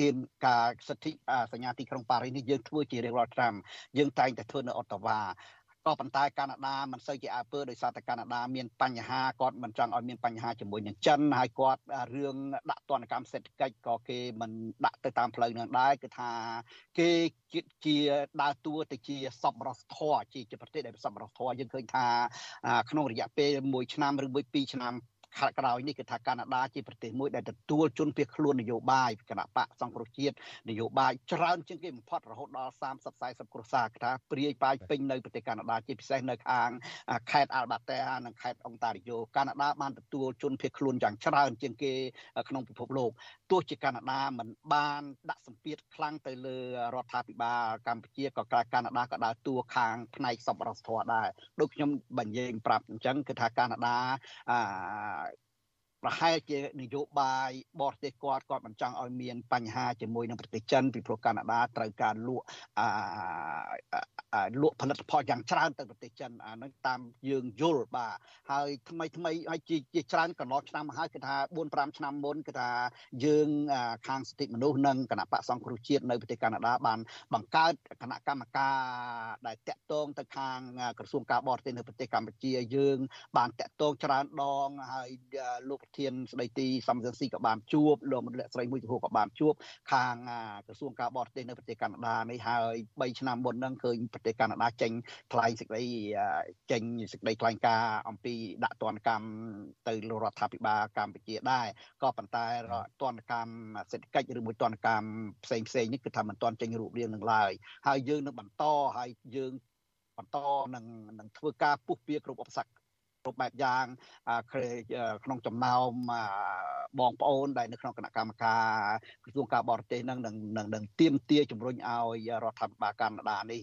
ទានការសិទ្ធិសញ្ញាទីក្រុងប៉ារីសនេះយើងធ្វើជារៀងរាល់ឆ្នាំយើងតែងតែធ្វើនៅអូតាវ៉ា ក៏ប៉ុន្តែកាណាដាមិនសូវជាអើពើដោយសារតែកាណាដាមានបញ្ហាគាត់មិនចង់ឲ្យមានបញ្ហាជាមួយនឹងចិនហើយគាត់រឿងដាក់ទណ្ឌកម្មសេដ្ឋកិច្ចក៏គេមិនដាក់ទៅតាមផ្លូវនឹងដែរគឺថាគេជាដើរតួទៅជាសពរសធរជាជាប្រទេសដែលសពរសធរយើងឃើញថាក្នុងរយៈពេល1ឆ្នាំឬមួយ2ឆ្នាំ ខាត់ក្រោយនេះគឺថាកាណាដាជាប្រទេសមួយដែលទទួលជនភៀសខ្លួននយោបាយគណៈបកសង្គ្រោះជាតិនយោបាយច្រើនជាងគេបំផុតរហូតដល់30 40គ្រួសារគឺថាព្រាយប៉ាយពេញនៅប្រទេសកាណាដាជាពិសេសនៅខាងខេត្តអាល់បាតេនិងខេត្តអុងតារីយ៉ូកាណាដាបានទទួលជនភៀសខ្លួនយ៉ាងច្រើនជាងគេក្នុងពិភពលោកទោះជាកាណាដាមិនបានដាក់សម្ពាធខ្លាំងទៅលើរដ្ឋាភិបាលកម្ពុជាក៏កាណាដាក៏ដើរតួខាងផ្នែកសប្បុរសធម៌ដែរដូចខ្ញុំបញ្យេងប្រាប់អញ្ចឹងគឺថាកាណាដាអា ប្រហែលជានយោបាយបរទេសគាត់គាត់មិនចង់ឲ្យមានបញ្ហាជាមួយនឹងប្រទេសចិនពីព្រោះកាណាដាត្រូវការលក់អាលក់ផលិតផលយ៉ាងច្រើនទៅប្រទេសចិនអានឹងតាមយើងយល់បាទហើយថ្មីថ្មីហើយជាជាច្រើនកន្លងឆ្នាំហើយគឺថា4 5ឆ្នាំមុនគឺថាយើងខាងសិទ្ធិមនុស្សនិងគណៈបកសង្គ្រោះជាតិនៅប្រទេសកាណាដាបានបង្កើតគណៈកម្មការដែលតាក់ទងទៅខាងក្រសួងការបរទេសនៅប្រទេសកម្ពុជាយើង បានតាក់ទងច្រើនដងហើយលោកប្រធានស្ដីទីសំសស៊ីក៏បានជួបលោកមន្ត្រីស្រីមួយចំពោះក៏បានជួបខាងក្រសួងការបរទេសនៅប្រទេសកាណាដានេះហើយ3ឆ្នាំមុនហ្នឹងឃើញប្រទេសកាណាដាចេញថ្លែងសេចក្តីចេញសេចក្តីថ្លែងការណ៍អំពីដាក់ទណ្ឌកម្មទៅរដ្ឋាភិបាលកម្ពុជាដែរក៏ប៉ុន្តែទណ្ឌកម្មសេដ្ឋកិច្ចឬមួយទណ្ឌកម្មផ្សេងផ្សេងនេះគឺថាមិនទាន់ចេញរូបរាងនឹងឡើយហើយយើងនឹងបន្តហើយយើងបន្តនឹងនឹងធ្វើការពុះពៀគ្រប់ឧបសគ្គ គ្រប់បែបយ៉ាងក្នុងចំណោមបងប្អូនដែលនៅក្នុងគណៈកម្មការក្រសួងការបរទេសនឹងនឹងនឹងទៀមទាជំរុញឲ្យរដ្ឋាភិបាលកាណាដានេះ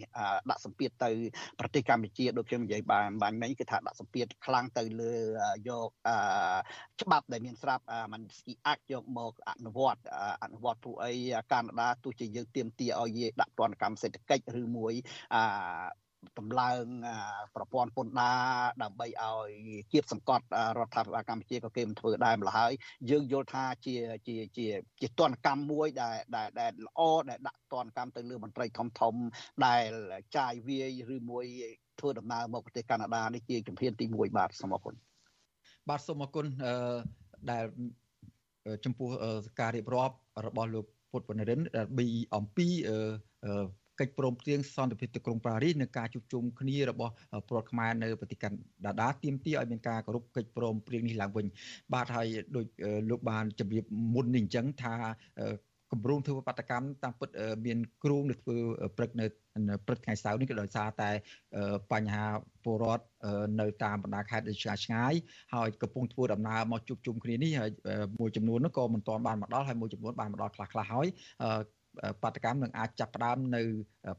ដាក់សម្ពាធទៅប្រទេសកម្ពុជាដូចខ្ញុំនិយាយបានបាញ់មិញគឺថាដាក់សម្ពាធខ្លាំងទៅលើយកច្បាប់ដែលមានស្រាប់មិនស្គីអាក់យកមកអនុវត្តអនុវត្តពួកអីកាណាដាទោះជាយើងទៀមទាឲ្យដាក់ទណ្ឌកម្មសេដ្ឋកិច្ចឬមួយ តម្លើងប្រព័ន្ធពន្ធដារដើម្បីឲ្យគៀបសង្កត់រដ្ឋាភិបាលកម្ពុជាក៏គេមិនធ្វើដែរម្ល៉េះហើយយើងយល់ថាជាជាជាជាទណ្ឌកម្មមួយដែលដែលដែលល្អដែលដាក់ទណ្ឌកម្មទៅលើមន្ត្រីធំធំដែលចាយវាយឬមួយធ្វើដំណើរមកប្រទេសកាណាដានេះជាជំហានទី1បាទសូមអរគុណបាទសូមអរគុណដែលចំពោះការរៀបរាប់របស់លោកពុទ្ធវណ្ណរិនអំពី កិច្ចព្រមព្រៀងសន្តិភាពទីក្រុងប៉ារីសនិងការជួបជុំគ្នារបស់ពលរដ្ឋខ្មែរនៅប្រទេសកាណាដាទាមទារឲ្យមានការគោរពកិច្ចព្រមព្រៀងនេះឡើងវិញបាទហើយដោយលោកបានជម្រាបមុននេះអញ្ចឹងថាគម្រោងធ្វើបាតកម្មតាមពិតមានគ្រូនៅធ្វើព្រឹកនៅព្រឹកថ្ងៃសៅរ៍នេះក៏ដោយសារតែបញ្ហាពលរដ្ឋនៅតាមបណ្ដាខេត្តដែលឆ្ងាយឆ្ងាយហើយកំពុងធ្វើដំណើរមកជួបជុំគ្នានេះហើយមួយចំនួននោះក៏មិនទាន់បានមកដល់ហើយមួយចំនួនបានមកដល់ខ្លះខ្លះហើយ បាតកម្មនឹងអាចចាប់ផ្ដើមនៅ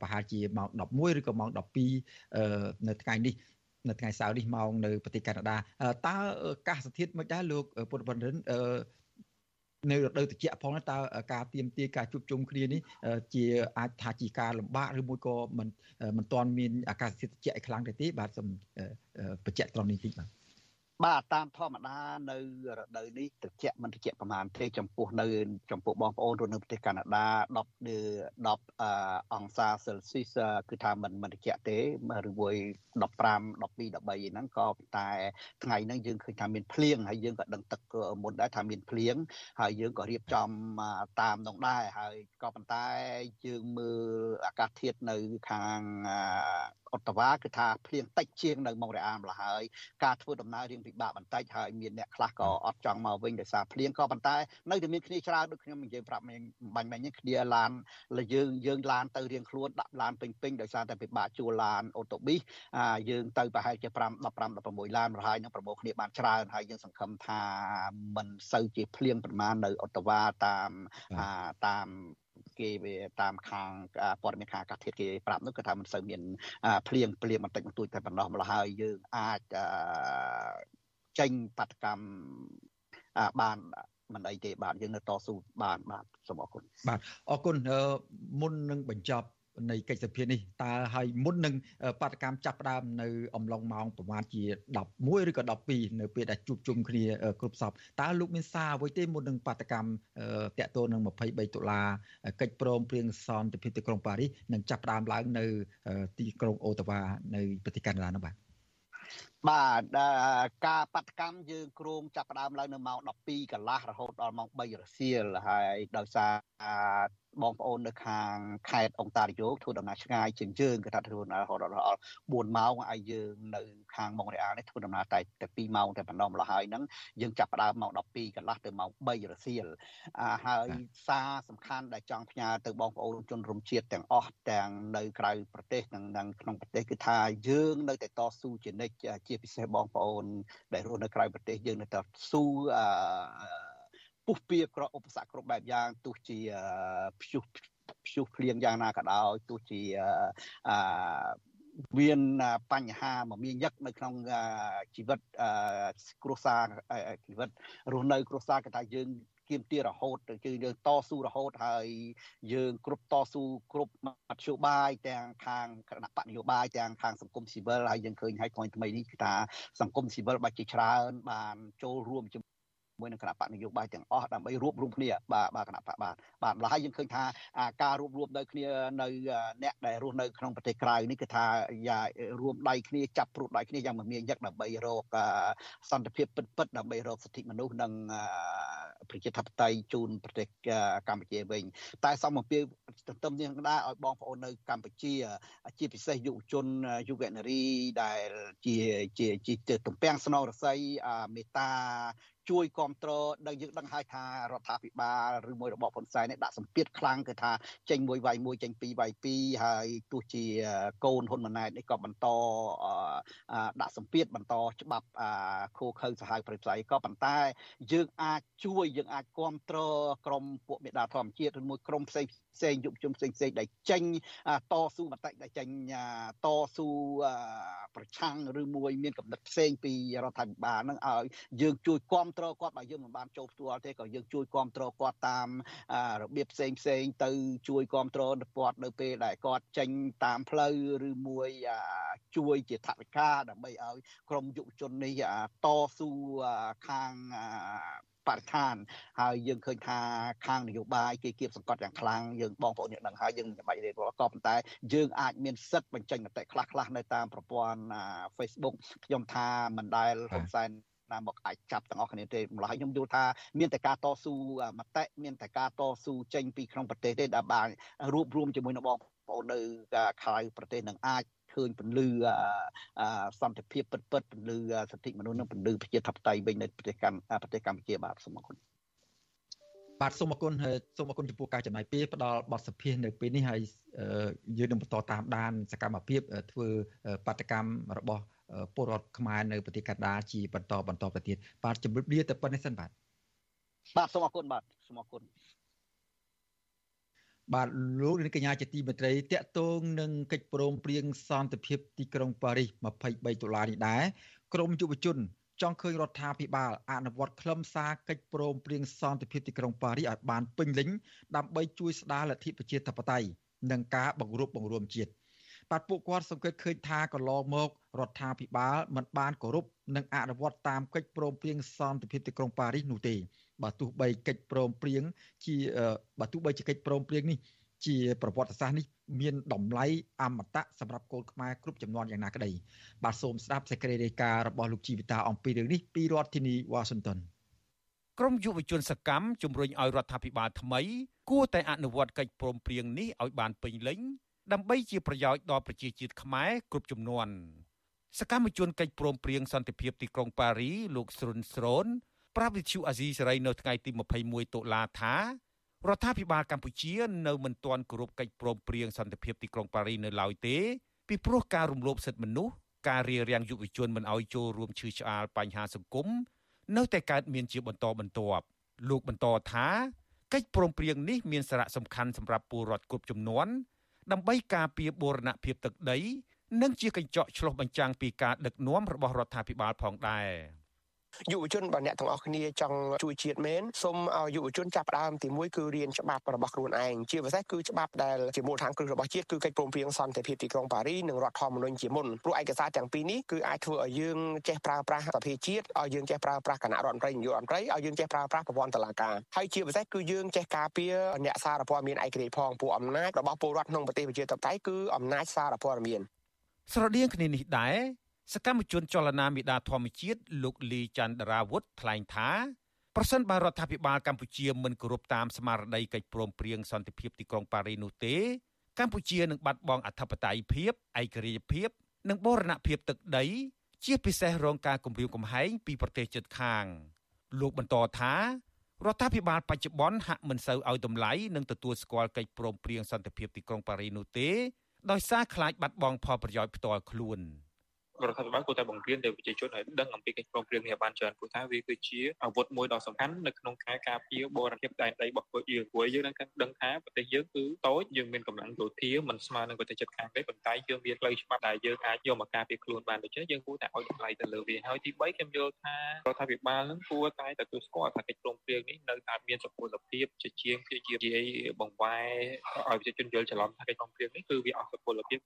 ប្រហែលជាម៉ោង11ឬក៏ម៉ោង12នៅថ្ងៃនេះនៅថ្ងៃសៅរ៍នេះម៉ោងនៅប្រទេសកាណាដាតើកាសធាតុមិនដែរលោកពុទ្ធបណ្ឌិតនៅរដូវត្រជាក់ផងតើការទៀមទាការជួបជុំគ្នានេះជាអាចថាជាការលំបាកឬមួយក៏មិនមិនទាន់មានអាកាសធាតុត្រជាក់ឲ្យខ្លាំងទេទេបាទសូមបញ្ជាក់ត្រង់នេះតិចបាទ បាទតាមធម្មតានៅរដូវនេះត្រជាក់មិនត្រជាក់ប្រហែលទេចំពោះនៅចំពោះបងប្អូនរស់នៅប្រទេសកាណាដា10 10អង្សាសេលស៊ីសគឺថាមិនមិនត្រជាក់ទេឬមួយ15 12 13ហ្នឹងក៏តែថ្ងៃហ្នឹងយើងឃើញថាមានភ្លៀងហើយយើងក៏ដឹងទឹកមុនដែរថាមានភ្លៀងហើយយើងក៏រៀបចំតាមនោះដែរហើយក៏ប៉ុន្តែយើងមើលអាកាសធាតុនៅខាងអូតាវ៉ាគឺថាភ្លៀងតិចជាងនៅម៉ុងរ៉េអាលម្ល៉េះហើយការធ្វើដំណើររៀងពិបាកបន្តិចហើយមានអ្នកខ្លះក៏អត់ចង់មកវិញដោយសារភ្លៀងក៏ប៉ុន្តែនៅតែមានគ្នាច្រើនដូចខ្ញុំនិយាយប្រាប់មិញបាញ់មិញនេះគ្នាឡានយើងយើងឡានទៅរៀងខ្លួនដាក់ឡានពេញពេញដោយសារតែពិបាកជួលឡានអូតូប៊ីសយើងទៅប្រហែលជា5 15 16ឡានប្រហែលនឹងប្រមូលគ្នាបានច្រើនហើយយើងសង្ឃឹមថាมันសូវជាភ្លៀងប្រមាណនៅអូតាវ៉ាតាមតាមគេវាតាមខាងព័ត៌មានខាងអាកាសធាតុគេប្រាប់នោះគឺថាមិនសូវមានភ្លៀងភ្លៀងបន្តិចបន្តួចតែប៉ុណ្ណោះម្ល៉េះហើយយើងអាច ចេញបាតកម្មបានមិនអីទេបាទយើងនៅតស៊ូបានបាទសូមអរគុណបាទអរគុណមុននឹងបញ្ចប់នៃកិច្ចសភានេះតើហើយមុននឹងបាតកម្មចាប់ផ្ដើមនៅអំឡុងម៉ោងប្រហែលជា11ឬក៏12នៅពេលដែលជួបជុំគ្នាគ្រប់សពតើលោកមានសារអ្វីទេមុននឹងបាតកម្មតកតូននឹង23តុលាកិច្ចព្រមព្រៀងសន្តិភាពទីក្រុងប៉ារីសនឹងចាប់ផ្ដើមឡើងនៅទីក្រុងអូតាវ៉ានៅប្រទេសកាណាដានោះបាទ បាទការបដកម្មយើងគ្រោងចាប់ផ្ដើមឡើងនៅម៉ោង12កន្លះរហូតដល់ម៉ោង3រសៀលហើយដោយសារ បងប្អូននៅខាងខេត្តអុងតារីយ៉ូធ្វើដំណើរឆ្ងាយជាងយើងគឺថាធ្វើដំណើររហូតដល់4ម៉ោងហើយយើងនៅខាងម៉ុងរ៉េអាលនេះធ្វើដំណើរតែតែ2ម៉ោងតែប៉ុណ្ណោះម្ល៉េះហើយហ្នឹងយើងចាប់ផ្ដើមម៉ោង12កន្លះទៅម៉ោង3រសៀលហើយសារសំខាន់ដែលចង់ផ្ញើទៅបងប្អូនជនរួមជាតិទាំងអស់ទាំងនៅក្រៅប្រទេសនិងនៅក្នុងប្រទេសគឺថាយើងនៅតែតស៊ូជានិច្ចជាពិសេសបងប្អូនដែលរស់នៅក្រៅប្រទេសយើងនៅតែស៊ូអឺ ពុះពៀក្រឧបសគ្គគ្រប់បែបយ៉ាងទោះជាព្យុះព្យុះភ្លៀងយ៉ាងណាក៏ដោយទោះជាអឺមានបញ្ហាមមាញឹកនៅក្នុងជីវិតគ្រួសារជីវិតរស់នៅគ្រួសារគេថាយើងគៀមទារហូតគឺយើងតស៊ូរហូតហើយយើងគ្រប់តស៊ូគ្រប់មធ្យោបាយទាំងខាងគណៈបកនយោបាយទាំងខាងសង្គមស៊ីវិលហើយយើងឃើញហើយថ្មីថ្មីនេះគឺថាសង្គមស៊ីវិលបាច់ជាច្រើនបានចូលរួមជាមួយ មួយនឹងគណៈបកនយោបាយទាំងអស់ដើម្បីរួបរวมគ្នាបាទបាទគណៈបកបាទបាទម្ល៉េះយើងឃើញថាការរួបរวมនៅគ្នានៅអ្នកដែលរស់នៅក្នុងប្រទេសក្រៅនេះគឺថារួមដៃគ្នាចាប់ព្រួតដៃគ្នាយ៉ាងមមាញឹកដើម្បីរកសន្តិភាពពិតពិតដើម្បីរកសិទ្ធិមនុស្សនិងប្រជាធិបតេយ្យជូនប្រទេសកម្ពុជាវិញ តែសំពីទន្ទឹមនេះដែរឲ្យបងប្អូននៅកម្ពុជា ជាពិសេសយុវជនយុវនារីដែលជាជាជាទំពាំងស្នងរស័យមេត្តា ជួយគ្រប់គ្រងដែលយើងដឹងហើយថារដ្ឋាភិបាលឬមួយរបបហ៊ុនសែននេះដាក់សម្ពាធខ្លាំងគឺថាចេញមួយវាយមួយចេញពីរវាយពីរហើយទោះជាកូនហ៊ុនម៉ាណែតនេះក៏បន្តដាក់សម្ពាធបន្តច្បាប់ខូខើសាហាវប្រតិស័យក៏ប៉ុន្តែ យើងអាចជួយយើងអាចគ្រប់គ្រងក្រមពួកមេដាធម្មជាតិឬមួយក្រមផ្សេងផ្សេងយុវជនផ្សេងផ្សេងដែលចេញតស៊ូមតិដែលចេញតស៊ូប្រឆាំងឬមួយមានកំណត់ផ្សេងពីរដ្ឋាភិបាលនឹងឲ្យយើងជួយគ្រប់គ្រងគាត់បើយើងមិនបានចូលផ្ទាល់ទេក៏យើងជួយគ្រប់គ្រងគាត់តាមរបៀបផ្សេងផ្សេងទៅជួយគ្រប់គ្រងគាត់នៅពេលដែលគាត់ចេញតាមផ្លូវឬមួយជួយជាថវិកាដើម្បីឲ្យក្រមយុវជននេះតស៊ូខាងបរិស្ថានហើយយើងឃើញថាខាងនយោបាយគេគៀបសង្កត់យ៉ាងខ្លាំងយើងបងប្អូនអ្នកដឹងហើយយើងមិនបាច់រៀបរាប់ក៏ប៉ុន្តែយើងអាចមានសិទ្ធិបញ្ចេញមតិខ្លះខ្លះនៅតាមប្រព័ន្ធ Facebook ខ្ញុំថាមិនដែលហ៊ុនសែន ណាមកអាចចាប់ទាំងអស់គ្នាទេម្ល៉េះខ្ញុំយល់ថាមានតែការតស៊ូមតិមានតែការតស៊ូចេញពីក្នុងប្រទេសទេដែលបានរួបរวมជាមួយនឹងបងប្អូននៅក្រៅប្រទេសនឹងអាចឃើញពន្លឺសន្តិភាពពិតពិតពន្លឺសិទ្ធិមនុស្សនិងពន្លឺប្រជាធិបតេយ្យវិញនៅប្រទេសកម្ពុជាប្រទេសកម្ពុជាបាទសូមអរគុណបាទសូមអរគុណសូមអរគុណចំពោះការចំណាយពេលផ្ដល់បទសភានៅពេលនេះហើយយើងនឹងបន្តតាមដានសកម្មភាពធ្វើបាតកម្មរបស់ ពលរដ្ឋខ្មែរនៅប្រទេសកាណាដាជាបន្តបន្តទៅទៀតបាទជម្រាបលាទៅប៉ុណ្្នេះសិនបាទបាទសូមអរគុណបាទសូមអរគុណបាទលោកនាងកញ្ញាជាទីមេត្រីតកតងនឹងកិច្ចព្រមព្រៀងសន្តិភាពទីក្រុងប៉ារីស23ដុល្លារនេះដែរក្រមយុវជន ចង់ឃើញរដ្ឋាភិបាលអនុវត្តខ្លឹមសារកិច្ចព្រមព្រៀងសន្តិភាពទីក្រុងប៉ារីសឲ្យបានពេញលេញដើម្បីជួយស្ដារលទ្ធិប្រជាធិបតេយ្យនិងការបង្រួបបង្រួមជាតិ បាទពួកគាត់សង្កេតឃើញថាកន្លងមករដ្ឋាភិបាលមិនបានគោរពនិងអនុវត្តតាមកិច្ចព្រមព្រៀងសន្តិភាពទីក្រុងប៉ារីសនោះទេបើទោះបីកិច្ចព្រមព្រៀងជាបើទោះបីជាកិច្ចព្រមព្រៀងនេះជាប្រវត្តិសាស្ត្រនេះមានតម្លៃអមតៈសម្រាប់កូនខ្មែរគ្រប់ចំនួនយ៉ាងណាក្តីបាទសូមស្ដាប់សេចក្តីរាយការណ៍របស់លោកជីវិតាអំពីរឿងនេះពីរដ្ឋធានីវ៉ាស៊ីនតោនក្រមយុវជនសកម្មជំរុញឲ្យរដ្ឋាភិបាលថ្មី គួរតែអនុវត្តកិច្ចព្រមព្រៀងនេះឲ្យបានពេញលេញ ដើម្បីជាប្រយោជន៍ដល់ប្រជាជាតិខ្មែរគ្រប់ចំនួនសកម្មជនកិច្ចព្រមព្រៀងសន្តិភាពទីក្រុងប៉ារីលោកស្រុនស្រនប្រាប់វិទ្យុអាស៊ីសេរីនៅថ្ងៃទី21តុលាថារដ្ឋាភិបាលកម្ពុជានៅមិនទាន់គោរពកិច្ចព្រមព្រៀងសន្តិភាពទីក្រុងប៉ារីនៅឡើយទេពីព្រោះការរំលោភសិទ្ធិមនុស្សការរារាំងយុវជនមិនឲ្យចូលរួមឈឺឆ្អាលបញ្ហាសង្គមនៅតែកើតមានជាបន្តបន្ទាប់លោកបន្តថាកិច្ចព្រមព្រៀងនេះមានសារៈសំខាន់សម្រាប់ពលរដ្ឋគ្រប់ចំនួន ដើម្បីការពារបូរណភាពទឹកដី និងជាកញ្ចក់ឆ្លុះបញ្ចាំងពីការដឹកនាំរបស់រដ្ឋាភិបាលផងដែរ។ យុវជនបើអ្នកទាំងអស់គ្នាចង់ជួយជាតិមែនសូមឲ្យយុវជនចាប់ផ្ដើមទីមួយគឺរៀនច្បាប់របស់ខ្លួនឯងជាពិសេសគឺច្បាប់ដែលជាមូលដ្ឋានគ្រឹះរបស់ជាតិគឺកិច្ចព្រមព្រៀងសន្តិភាពទីក្រុងប៉ារីនិងរដ្ឋធម្មនុញ្ញជាមុនព្រោះឯកសារទាំងពីរនេះគឺអាចធ្វើឲ្យយើងចេះប្រើប្រាស់សភាជាតិឲ្យយើងចេះប្រើប្រាស់គណៈរដ្ឋមន្ត្រីនាយករដ្ឋមន្ត្រីឲ្យយើងចេះប្រើប្រាស់ប្រព័ន្ធតុលាការហើយជាពិសេសគឺយើងចេះការពារអ្នកសារព័ត៌មានឯករាជ្យផងព្រោះអំណាចរបស់ពលរដ្ឋក្នុងប្រទេសប្រជាធិបតេយ្យគឺអំណាចសារព័ត៌មានស្រដៀងគ្នានេះដែរ សកម្មជនចលនាមេដាធម្មជាតិលោកលីច័ន្ទរាវុធថ្លែងថាប្រសិនបើរដ្ឋាភិបាលកម្ពុជាមិនគោរពតាមស្មារតីកិច្ចព្រមព្រៀងសន្តិភាពទីក្រុងប៉ារីនោះទេកម្ពុជានឹងបាត់បង់អធិបតេយ្យភាពឯករាជ្យភាព និងបូរណភាពទឹកដី ជាពិសេសរងការគំរាមកំហែងពីប្រទេសជិតខាង លោកបន្តថារដ្ឋាភិបាលបច្ចុប្បន្នហាក់មិនសូវឲ្យតម្លៃនិងទទួលស្គាល់កិច្ចព្រមព្រៀងសន្តិភាពទីក្រុងប៉ារីនោះទេដោយសារខ្លាចបាត់បង់ផលប្រយោជន៍ផ្ទាល់ខ្លួន។ រដ្ឋាភិបាលគួរតែបង្រៀនទៅប្រជាជនឲ្យដឹងអំពីកិច្ចព្រមព្រៀងនេះឲ្យបានច្រើនព្រោះថាវាគឺជាអាវុធមួយដ៏សំខាន់នៅក្នុងការការពារបរណភាពដែនដីរបស់ពួកយើងព្រោះយើងនឹងដឹងថាប្រទេសយើងគឺតូចយើងមានកម្លាំងយោធាមិនស្មើនឹងប្រទេសជិតខាងទេប៉ុន្តែយើងមានផ្លូវច្បាប់ដែលយើងអាចយកមកការពារខ្លួនបានដូច្នេះយើងគួរតែឲ្យតម្លៃទៅលើវាហើយទី3ខ្ញុំយល់ថារដ្ឋាភិបាលនឹងគួរតែទទួលស្គាល់ថាកិច្ចព្រមព្រៀងនេះនៅតែមានសុពលភាពជាជាងជាជាបង្វែរឲ្យប្រជាជនយល់ច្រឡំថាកិច្ចព្រមព្រៀងនេះគឺវាអស់សុពលភាព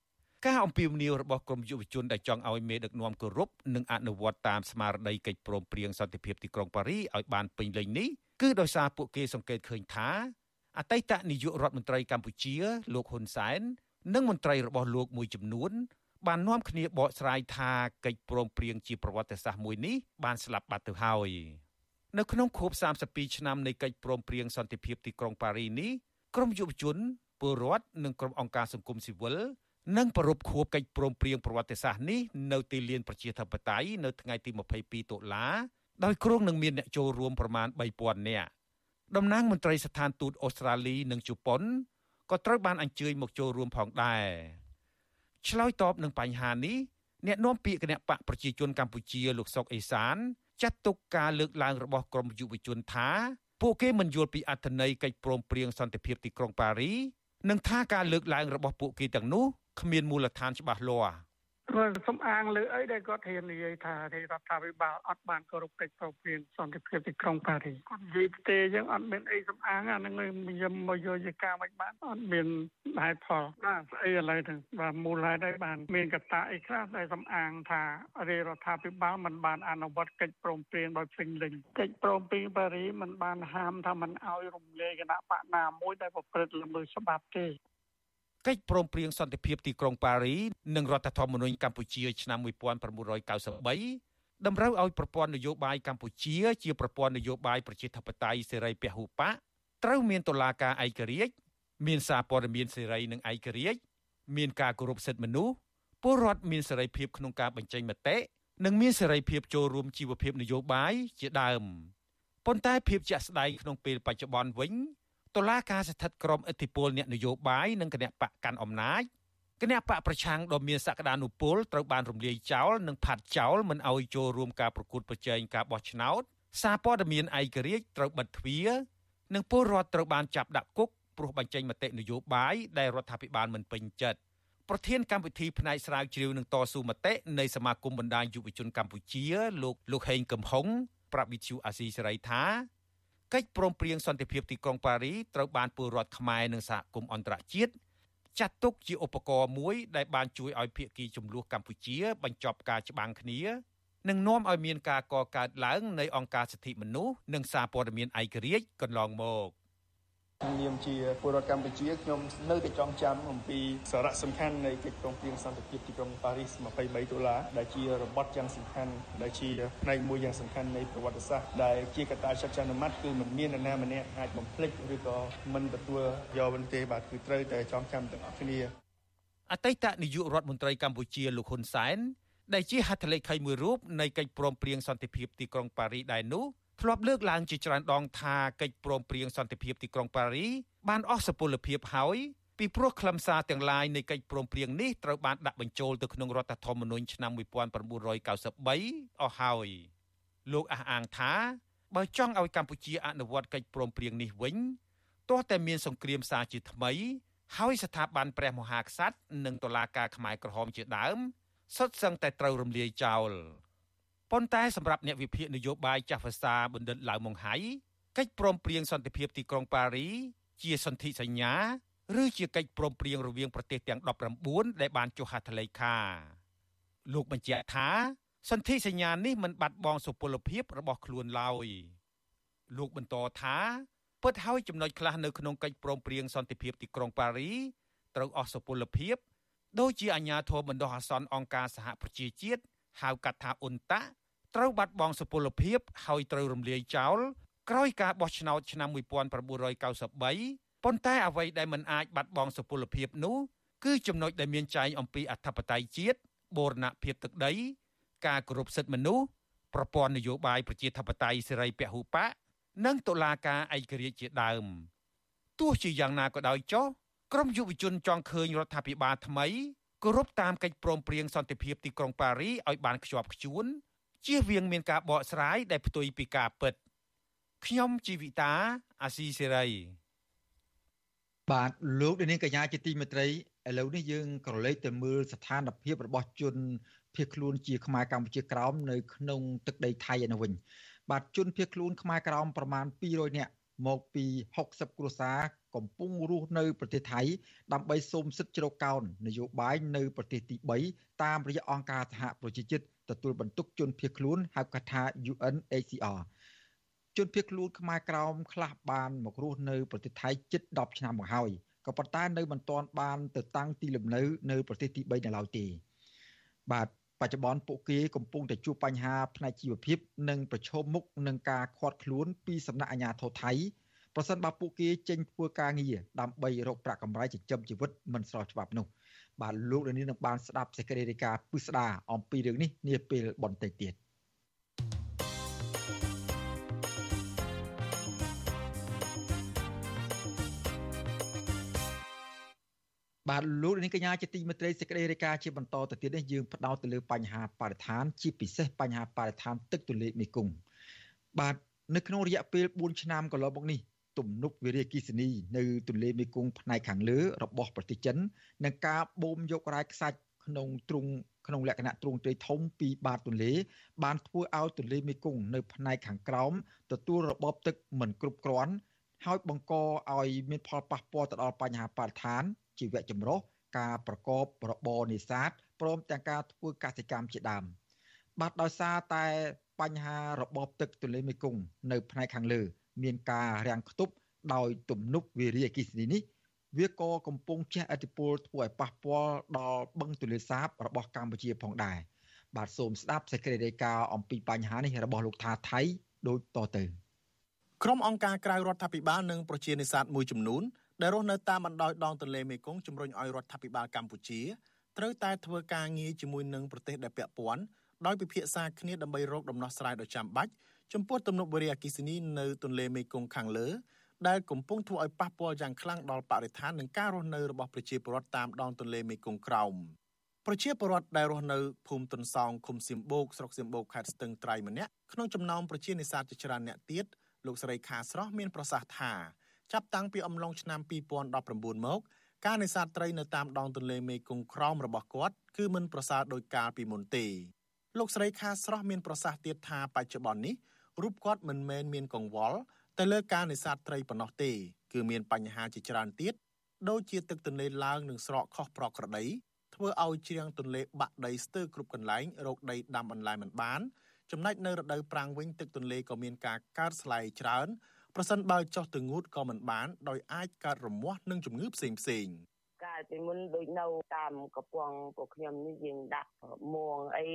ការអំពាវនាវរបស់ក្រមយុវជនដែលចង់ឲ្យមេដឹកនាំគោរពនិងអនុវត្តតាមស្មារតីកិច្ចព្រមព្រៀងសន្តិភាពទីក្រុងប៉ារីឲ្យបានពេញលេញនេះគឺដោយសារពួកគេសង្កេតឃើញថាអតីតនាយករដ្ឋមន្ត្រីកម្ពុជា លោកហ៊ុនសែននិងមន្ត្រីរបស់លោកមួយចំនួនបាននាំគ្នាបកស្រាយថាកិច្ចព្រមព្រៀងជាប្រវត្តិសាស្ត្រមួយនេះបានស្លាប់បាត់ទៅហើយនៅក្នុងខួប32ឆ្នាំនៃកិច្ចព្រមព្រៀងសន្តិភាពទីក្រុងប៉ារីនេះក្រមយុវជនពលរដ្ឋនិងក្រុមអង្គការសង្គមស៊ីវិល នឹងប្រពខួបកិច្ចព្រមព្រៀងប្រវត្តិសាស្ត្រនេះនៅទីលានប្រជាធិបតេយ្យនៅថ្ងៃទី22តុលាដោយគ្រោងនឹងមានអ្នកចូលរួមប្រមាណ3000នាក់តំណាងមន្ត្រីស្ថានទូតអូស្ត្រាលីនិងជប៉ុនក៏ត្រូវបានអញ្ជើញមកចូលរួមផងដែរឆ្លើយតបនឹងបញ្ហានេះអ្នកនាំពាក្យគណៈបកប្រជាជនកម្ពុជាលោកសុកអេសានចាត់ទុកការលើកឡើងរបស់ក្រមយុវជនថា ពួកគេមិនយល់ពីអត្ថន័យកិច្ចព្រមព្រៀងសន្តិភាពទីក្រុងប៉ារី និងថាការលើកឡើងរបស់ពួកគេទាំងនោះគ្មានមូលដ្ឋានច្បាស់លាស់ គាត់សំអាងលើអីដែលគាត់ហ៊ាននិយាយថារដ្ឋាភិបាលអត់បានគោរពកិច្ចព្រមព្រៀងសន្តិភាពទីក្រុងប៉ារីសគាត់និយាយទេយើងអត់មានអីសំអាងអានឹងខ្ញុំមកយកជាការមិនបានអត់មានហេតុផលបាទស្អីឥឡូវហ្នឹងបាទមូលហេតុអីបានមានកត្តាអីខ្លះដែលសំអាងថារដ្ឋាភិបាលមិនបានអនុវត្តកិច្ចព្រមព្រៀងដោយពេញលេញកិច្ចព្រមព្រៀងប៉ារីសមិនបានហាមថាមិនឲ្យរំលាយគណៈបកណាមួយដែលប្រព្រឹត្តល្មើសច្បាប់ទេ កិច្ចព្រមព្រៀងសន្តិភាពទីក្រុងប៉ារីនិងរដ្ឋធម្មនុញ្ញកម្ពុជាឆ្នាំ1993តម្រូវឲ្យប្រព័ន្ធនយោបាយកម្ពុជាជាប្រព័ន្ធនយោបាយប្រជាធិបតេយ្យសេរីពហុបកត្រូវមានតុលាការឯករាជ្យមានសារព័ត៌មានសេរីនិងឯករាជ្យមានការគោរពសិទ្ធិមនុស្សពលរដ្ឋមានសេរីភាពក្នុងការបញ្ចេញមតិនិងមានសេរីភាពចូលរួមជីវភាពនយោបាយជាដើមប៉ុន្តែភាពជាក់ស្ដែងក្នុងពេលបច្ចុប្បន្នវិញ តុលាការស្ថិតក្រោមឥទ្ធិពលអ្នកនយោបាយនិងគណៈបកកាន់អំណាចគណៈបកប្រឆាំងដ៏មានសក្តានុពលត្រូវបានរំលាយចោលនិងផាត់ចោលមិនឲ្យចូលរួមការប្រកួតប្រជែងការបោះឆ្នោតសារព័ត៌មានឯករាជ្យត្រូវបិទទ្វារនិងពលរដ្ឋត្រូវបានចាប់ដាក់គុកព្រោះបញ្ចេញមតិនយោបាយដែលរដ្ឋាភិបាលមិនពេញចិត្តប្រធានកម្មវិធីផ្នែកស្រាវជ្រាវនឹងតស៊ូមតិនៃសមាគមបណ្ដាញយុវជនកម្ពុជាលោកលោកហេងកំហុងប្រាប់វិទ្យុអាស៊ីសេរីថា កិច្ចព្រមព្រៀងសន្តិភាពទីក្រុងប៉ារីត្រូវបានពលរដ្ឋខ្មែរនិងសហគមន៍អន្តរជាតិចាត់ទុកជាឧបករណ៍មួយដែលបានជួយឲ្យភាគីចំនួនកម្ពុជា បញ្ចប់ការច្បាំងគ្នានិងនាំឲ្យមានការកកើតឡើងនៃអង្គការសិទ្ធិមនុស្សនិងសារព័ត៌មានឯករាជ្យកន្លងមក ក្នុងនាមជាពលរដ្ឋកម្ពុជាខ្ញុំនៅតែចងចាំអំពីសារៈសំខាន់នៃកិច្ចព្រមព្រៀងសន្តិភាពទីក្រុងប៉ារីស23ដុល្លារដែលជារបត់យ៉ាងសំខាន់ដែលជាផ្នែកមួយយ៉ាងសំខាន់នៃប្រវត្តិសាស្ត្រដែលជាកត្តាចាត់ចែងអនុម័តគឺមិនមាននរណាម្នាក់អាចបំភ្លេចឬក៏មិនទទួលយកបន្ទេបាទគឺត្រូវតែចងចាំទាំងអស់គ្នាអតីតនាយករដ្ឋមន្ត្រីកម្ពុជាលោកហ៊ុនសែនដែលជាហត្ថលេខីមួយរូបនៃកិច្ចព្រមព្រៀងសន្តិភាពទីក្រុងប៉ារីសដែរនោះ ធ្លាប់លើកឡើងជាច្រើនដងថាកិច្ចព្រមព្រៀងសន្តិភាពទីក្រុងប៉ារីបានអស់សុពលភាពហើយពីព្រោះខ្លឹមសារទាំងឡាយនៃកិច្ចព្រមព្រៀងនេះត្រូវបានដាក់បញ្ចូលទៅក្នុងរដ្ឋធម្មនុញ្ញឆ្នាំ1993អស់ហើយលោកអះអាងថាបើចង់ឲ្យកម្ពុជាអនុវត្តកិច្ចព្រមព្រៀងនេះវិញទោះតែមានសង្គ្រាមសារជាថ្មី ហើយស្ថាប័នព្រះមហាក្សត្រនិងតុលាការខ្មែរក្រហមជាដើមសុទ្ធសឹងតែត្រូវរំលាយចោល ប៉ុន្តែសម្រាប់អ្នកវិភាគនយោបាយចាស់ភាសាបណ្ឌិតឡាវម៉ុងហៃកិច្ចព្រមព្រៀងសន្តិភាពទីក្រុងប៉ារី ជាសន្ធិសញ្ញាឬជាកិច្ចព្រមព្រៀងរវាងប្រទេសទាំង19ដែលបានចុះហត្ថលេខាលោកបញ្ជាក់ថាសន្ធិសញ្ញានេះមិនបាត់បង់សុពលភាពរបស់ខ្លួនឡើយលោកបន្តថាពិតហើយចំណុចខ្លះនៅក្នុងកិច្ចព្រមព្រៀងសន្តិភាពទីក្រុងប៉ារីត្រូវអស់សុពលភាពដូចជាអាញាធរបណ្ដោះអាសន្នអង្គការសហប្រជាជាតិ ហៅកាត់ថាអ៊ុនតាត្រូវបាត់បង់សុពលភាពហើយត្រូវរំលាយចោលក្រោយការបោះឆ្នោតឆ្នាំ1993ប៉ុន្តែអ្វីដែលមិនអាចបាត់បង់សុពលភាពនោះគឺចំណុចដែលមានចែងអំពីអធិបតេយ្យជាតិបូរណភាពទឹកដី ការគោរពសិទ្ធិមនុស្សប្រព័ន្ធនយោបាយប្រជាធិបតេយ្យសេរីពហុបកនិងតុលាការឯករាជ្យជាដើមទោះជាយ៉ាងណាក៏ដោយចុះក្រមយុវជនចង់ឃើញរដ្ឋាភិបាលថ្មី គោរពតាមកិច្ចព្រមព្រៀងសន្តិភាពទីក្រុងប៉ារីឲ្យបានខ្ជាប់ខ្ជួនជៀសវាងមានការបកស្រាយដែលផ្ទុយពីការពិតខ្ញុំជីវិតាអាស៊ីសេរីបាទលោកនាងកញ្ញាជាទីមេត្រីឥឡូវនេះយើងក៏លេចទៅមើលស្ថានភាពរបស់ជនភៀសខ្លួនជាខ្មែរកម្ពុជាក្រោមនៅក្នុងទឹកដីថៃឯនោះវិញបាទជនភៀសខ្លួនខ្មែរក្រោមប្រមាណ200នាក់ មកពី60គ្រួសារកំពុងរស់នៅប្រទេសថៃ ដើម្បីសូមសិទ្ធិជ្រកកោននយោបាយនៅប្រទេសទី3តាមរយៈអង្គការសហប្រជាជាតិទទួលបន្ទុកជនភៀសខ្លួនហៅកាត់ថា UNHCR ជនភៀសខ្លួនខ្មែរក្រោមខ្លះបានមករស់នៅប្រទេសថៃជិត10ឆ្នាំមកហើយក៏ប៉ុន្តែនៅមិនទាន់បានទៅតាំងទីលំនៅនៅប្រទេសទី3នៅឡើយទេបាទ បច្ចុប្បន្នពួកគេកំពុងតែជួបបញ្ហាផ្នែកជីវភាព និងប្រឈមមុខនឹងការខាត់ខ្លួនពីសំណាក់អាជ្ញាធរថៃប្រសិនបើពួកគេចេញធ្វើការងារដើម្បីរកប្រាក់កម្រៃចិញ្ចឹមជីវិតមិនស្របច្បាប់នោះបាទលោកនាងនឹងបានស្ដាប់សេចក្តីរាយការណ៍ពិស្ដារអំពីរឿងនេះនាពេលបន្តិចទៀត បាទលោកនាងកញ្ញាជាទីមេត្រីសេចក្តីរាយការណ៍ជាបន្តទៅទៀតនេះយើងផ្ដោតទៅលើបញ្ហាបរិស្ថានជាពិសេសបញ្ហាបរិស្ថានទឹកទន្លេមេគង្គបាទនៅក្នុងរយៈពេល4ឆ្នាំកន្លងមកនេះទំនប់វារីអគ្គិសនីនៅទន្លេមេគង្គផ្នែកខាងលើរបស់ប្រទេសចិននិងការបូមយករ៉ែខ្សាច់ក្នុងទ្រុងក្នុងលក្ខណៈទ្រង់ទ្រាយធំពីបាតទន្លេ បានធ្វើឲ្យទន្លេមេគង្គនៅផ្នែកខាងក្រោមទទួលរបបទឹកមិនគ្រប់គ្រាន់ហើយបង្កឲ្យមានផលប៉ះពាល់ទៅដល់បញ្ហាបរិស្ថាន ជីវៈចម្រុះការប្រកបរបរនេសាទព្រមទាំងការធ្វើកសិកម្មជាដើមបាទដោយសារតែបញ្ហារបបទឹកទន្លេមេគង្គនៅផ្នែកខាងលើ មានការរាំងខ្ទប់ដោយទំនប់វារីអគ្គិសនីនេះវាក៏កំពុងជះឥទ្ធិពលធ្វើឲ្យប៉ះពាល់ដល់បឹងទន្លេសាបរបស់កម្ពុជាផងដែរបាទសូមស្ដាប់សេចក្តីរាយការណ៍អំពីបញ្ហានេះរបស់លោកថាថៃដូចតទៅក្រុមអង្គការក្រៅរដ្ឋាភិបាលនិងប្រជានេសាទមួយចំនួន ដែលរស់នៅតាមបណ្ដោយដងទន្លេមេគង្គជំរុញឲ្យរដ្ឋាភិបាលកម្ពុជាត្រូវតែធ្វើការងារជាមួយនឹងប្រទេសដែលពាក់ព័ន្ធដោយពិភាក្សាគ្នាដើម្បីរកដំណោះស្រាយដ៏ចាំបាច់ចំពោះទំនប់វារីអគ្គិសនីនៅទន្លេមេគង្គខាងលើដែលកំពុងធ្វើឲ្យប៉ះពាល់យ៉ាងខ្លាំងដល់បរិស្ថាននិងការរស់នៅរបស់ប្រជាពលរដ្ឋតាមដងទន្លេមេគង្គក្រោមប្រជាពលរដ្ឋដែលរស់នៅភូមិទុនសោងឃុំសៀមបូកស្រុកសៀមបូកខេត្តស្ទឹងត្រែងម្នាក់ក្នុងចំណោមប្រជានេសាទជាច្រើនអ្នកទៀតលោកស្រីខាស្រស់មានប្រសាសន៍ថា ចាប់តាំងពីអំឡុងឆ្នាំ2019មកការនេសាទត្រីនៅតាមដងទន្លេមេគង្គក្រោមរបស់គាត់គឺមិនប្រសើរដោយកាលពីមុនទេលោកស្រីខាស្រស់មានប្រសាសន៍ទៀតថាបច្ចុប្បន្ននេះរូបគាត់មិនមែនមានកង្វល់ទៅលើការនេសាទត្រីប៉ុណ្ណោះទេគឺមានបញ្ហាជាច្រើនទៀតដូចជាទឹកទន្លេឡើងនិងស្រកខុសប្រក្រតីធ្វើឲ្យជ្រាំងទន្លេបាក់ដីស្ទើរគ្រប់កន្លែងរកដីដាំបន្លែមិនបានចំណែកនៅរដូវប្រាំងវិញទឹកទន្លេក៏មានការកើតស្លែងច្រើន ប្រសិនបើចោះទៅងូតក៏មិនបានដោយអាចកើតរមាស់និងជំងឺផ្សេងផ្សេងៗ កាលពីមុនដូចនៅតាមកំពង់ពួកខ្ញុំនេះយើងដាក់មួងអី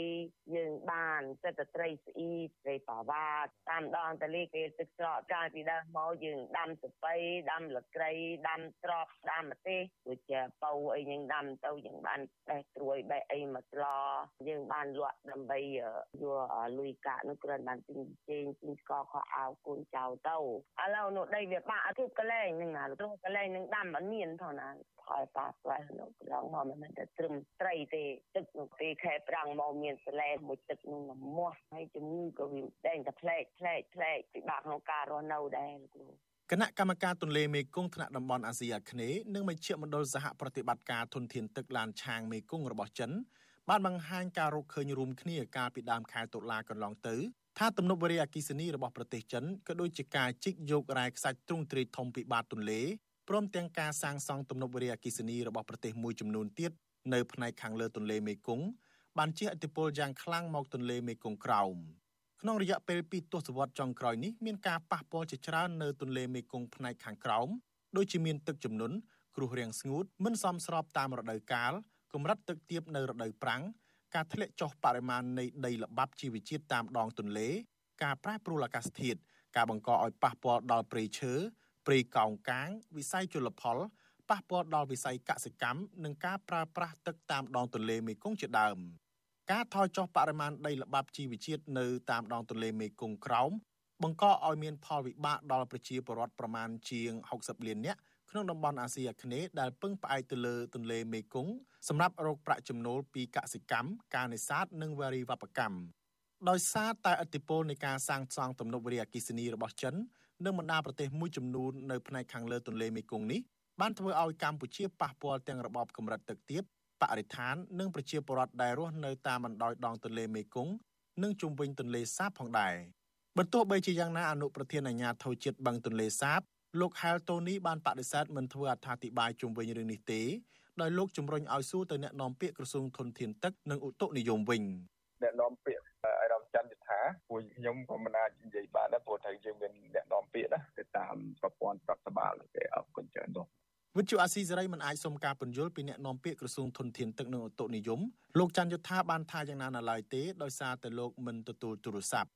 យើងបានចិត្តត្រីស្អ៊ីត្រីបាវ៉ាតាមដងតលីគេទឹកស្រកកាលពីដើមមកយើងដាំសពៃដាំលក្រីដាំត្រប់ដាំម្ទេសដូចជាពៅអីយើងដាំទៅយើងបានបេះត្រួយបេះអីមកស្លយើងបានលក់ដើម្បីយកលុយកាក់នោះគ្រាន់បានទិញជេងទិញស្ករខោអាវកូនចៅទៅឥឡូវនោះដីវាបាក់ទូកលែងហ្នឹងណាទូកលែងនឹងដាំអត់មានផងណាផលប៉ះពាល់នៅប្រងមកមិនមែនតែត្រឹមត្រីទេទឹកនៅពេលខែប្រាំងមកមានសលែមួយទឹកនឹងមាស់ហើយជំងឺក៏វាតែងតែផ្លែកផ្លែកផ្លែកពិបាកក្នុងការរស់នៅដែរលោកគ្រូគណៈកម្មការទន្លេមេគង្គថ្នាក់តំបន់អាស៊ីអាគ្នេយ៍និងមជ្ឈមណ្ឌលសហប្រតិបត្តិការធនធានទឹកឡានឆាងមេគង្គរបស់ចិនបានបង្ហាញការរកឃើញរួមគ្នាកាលពីដើមខែតុលាកន្លងទៅថាទំនប់វារីអគ្គិសនីរបស់ប្រទេសចិនក៏ដូចជាការជីកយករ៉ែខ្សាច់ទ្រង់ទ្រាយធំពីបាតទន្លេ ព្រមទាំងការសាងសង់ទំនប់វារីអគ្គិសនីរបស់ប្រទេសមួយចំនួនទៀតនៅផ្នែកខាងលើទន្លេមេគង្គបានជះឥទ្ធិពលយ៉ាងខ្លាំងមកទន្លេមេគង្គក្រោមក្នុងរយៈពេល2ទសវត្សរ៍ចុងក្រោយនេះមានការប៉ះពាល់ជាច្រើននៅទន្លេមេគង្គផ្នែកខាងក្រោមដូចជាមានទឹកជំនន់គ្រោះរាំងស្ងួតមិនសមស្របតាមរដូវកាលកម្រិតទឹកទាបនៅរដូវប្រាំងការធ្លាក់ចុះបរិមាណនៃដីល្បាប់ជីវជាតិតាមដងទន្លេ ការប្រែប្រួលអាកាសធាតុការបង្កឲ្យប៉ះពាល់ដល់ព្រៃឈើ ព្រៃកោងកាង វិស័យជលផលប៉ះពាល់ដល់វិស័យកសិកម្មនិងការប្រើប្រាស់ទឹកតាមដងទន្លេមេគង្គជាដើមការថយចុះបរិមាណដីល្បាប់ជីវជាតិនៅតាមដងទន្លេមេគង្គក្រោមបង្កឲ្យមានផលវិបាកដល់ប្រជាពលរដ្ឋប្រមាណជាង60លាននាក់ក្នុងតំបន់អាស៊ីអាគ្នេយ៍ដែលពឹងផ្អែកទៅលើទន្លេមេគង្គសម្រាប់រកប្រាក់ចំណូលពីកសិកម្មការនេសាទនិងវារីវប្បកម្មដោយសារតែឥទ្ធិពលនៃការសាងសង់ទំនប់វារីអគ្គិសនីរបស់ចិន និងបណ្ដាប្រទេសមួយចំនួននៅផ្នែកខាងលើទន្លេមេគង្គនេះបានធ្វើឲ្យកម្ពុជាប៉ះពាល់ទាំងរបបកម្រិតទឹកទាបបរិស្ថាននិងប្រជាពលរដ្ឋដែលរស់នៅតាមបណ្ដោយដងទន្លេមេគង្គនិងជុំវិញទន្លេសាបផងដែរបន្ទោះបីជាយ៉ាងណាអនុប្រធានអាជ្ញាធរជាតិបឹងទន្លេសាបលោកហែលតូនីបានបដិសេធមិនធ្វើអត្ថាធិប្បាយជុំវិញរឿងនេះទេដោយលោកជំរុញឲ្យសួរទៅអ្នកនាំពាក្យក្រសួងធនធានទឹកនិងឧតុនិយមវិញអ្នកនាំពាក្យអារម្មណ៍ ច័ន្ទយុថាពួកខ្ញុំក៏មិនអាចនិយាយបានដែរព្រោះថាយើងមានអ្នកនាំពាក្យណាទៅតាមប្រព័ន្ធរដ្ឋបាលទេអរគុណច្រើននោះវិទ្យុអាស៊ីសេរីមិនអាចសុំការពន្យល់ពីអ្នកនាំពាក្យក្រសួងធនធានទឹកនិងឧតុនិយមលោកច័ន្ទយុថាបានថាយ៉ាងណានៅឡើយទេដោយសារតែលោកមិនទទួលទូរស័ព្ទ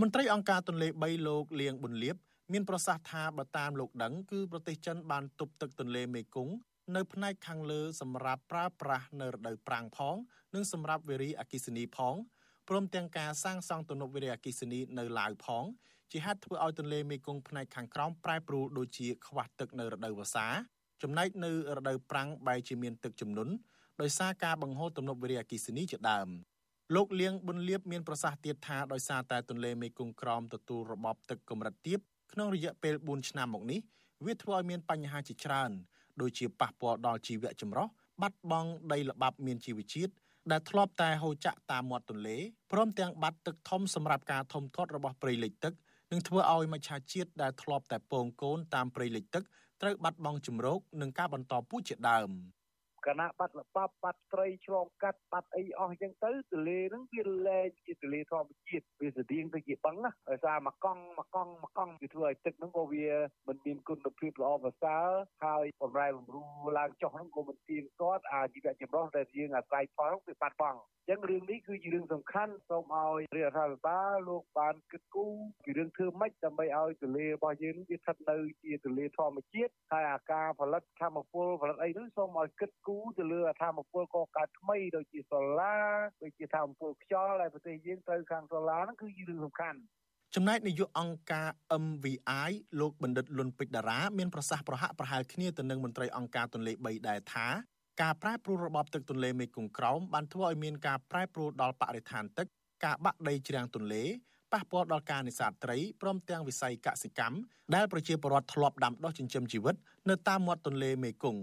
មន្ត្រីអង្គការទន្លេ3លោកលៀងប៊ុនលៀបមានប្រសាសន៍ថាបើតាមលោកដឹងគឺប្រទេសចិនបានទប់ទឹកទន្លេមេគង្គនៅផ្នែកខាងលើសម្រាប់ប្រើប្រាស់នៅរដូវប្រាំងផង និងសម្រាប់វារីអគ្គិសនីផង ព្រមទាំងការសាងសង់ទំនប់វារីអគ្គិសនីនៅឡាវផងជាហេតុធ្វើឲ្យទន្លេមេគង្គផ្នែកខាងក្រោមប្រែប្រួលដូចជាខ្វះទឹកនៅរដូវវស្សាចំណែកនៅរដូវប្រាំងបែរជាមានទឹកជំនន់ដោយសារការបង្ហូរទំនប់វារីអគ្គិសនីជាដើមលោកលៀងប៊ុនលៀបមានប្រសាសន៍ទៀតថាដោយសារតែទន្លេមេគង្គក្រោមទទួលរបបទឹកកម្រិតទាបក្នុងរយៈពេល4ឆ្នាំមកនេះវាធ្វើឲ្យមានបញ្ហាជាច្រើនដូចជាប៉ះពាល់ដល់ជីវៈចម្រុះបាត់បង់ដីល្បាប់មានជីវជាតិ ដែលធ្លាប់តែហូរចាក់តាមមាត់ទន្លេព្រមទាំងបាត់ទឹកធំសម្រាប់ការធំធាត់របស់ព្រៃលិចទឹកនឹងធ្វើឲ្យមច្ឆជាតិដែលធ្លាប់តែពងកូនតាមព្រៃលិចទឹកត្រូវបាត់បង់ជំរកនិងការបន្តពូជជាដើម។ គណៈបាត់លបាប់បាត់ត្រីឆ្លងកាត់បាត់អីអស់អញ្ចឹងទៅទលេហ្នឹងវាលែងជាទលេធម្មជាតិវាស្តៀងទៅជាបឹងណាដោយសារមកកង់មកកង់មកកង់វាធ្វើឲ្យទឹកហ្នឹងក៏វាមិនមានគុណភាពល្អប្រសើរហើយបំរែបំរួលឡើងចុះហ្នឹងក៏មិនទៀងទាត់អាជីវៈចម្រុះដែលយើងអាស្រ័យផលវាបាត់បង់អញ្ចឹងរឿងនេះគឺជារឿងសំខាន់សូមឲ្យរដ្ឋាភិបាលលោកបានគិតគូរពីរឿងធ្វើម៉េចដើម្បីឲ្យទលេរបស់យើងវាស្ថិតនៅជាទលេធម្មជាតិហើយអាការផលិតធម្មពលផលិតអីនោះសូមឲ្យគិតគូរទៅលើធម្មពលកកើតថ្មីដូចជាសូឡាដូចជាធម្មពលខ្យល់ដែលប្រទេសយើងត្រូវខាងសូឡាហ្នឹងគឺជារឿងសំខាន់ចំណែកនាយកអង្គការ MVI លោកបណ្ឌិតលុនពេជ្រតារាមានប្រសាសន៍ប្រហាក់ប្រហែលគ្នាទៅនឹងមន្ត្រីអង្គការទន្លេ3ដែរថាការប្រែប្រួលរបបទឹកទន្លេមេគង្គក្រោមបានធ្វើឲ្យមានការប្រែប្រួលដល់បរិស្ថានទឹកការបាក់ដីជ្រាំងទន្លេប៉ះពាល់ដល់ការនេសាទត្រីព្រមទាំងវិស័យកសិកម្មដែលប្រជាពលរដ្ឋធ្លាប់ដាំដុះចិញ្ចឹមជីវិតនៅតាមមាត់ទន្លេមេគង្គ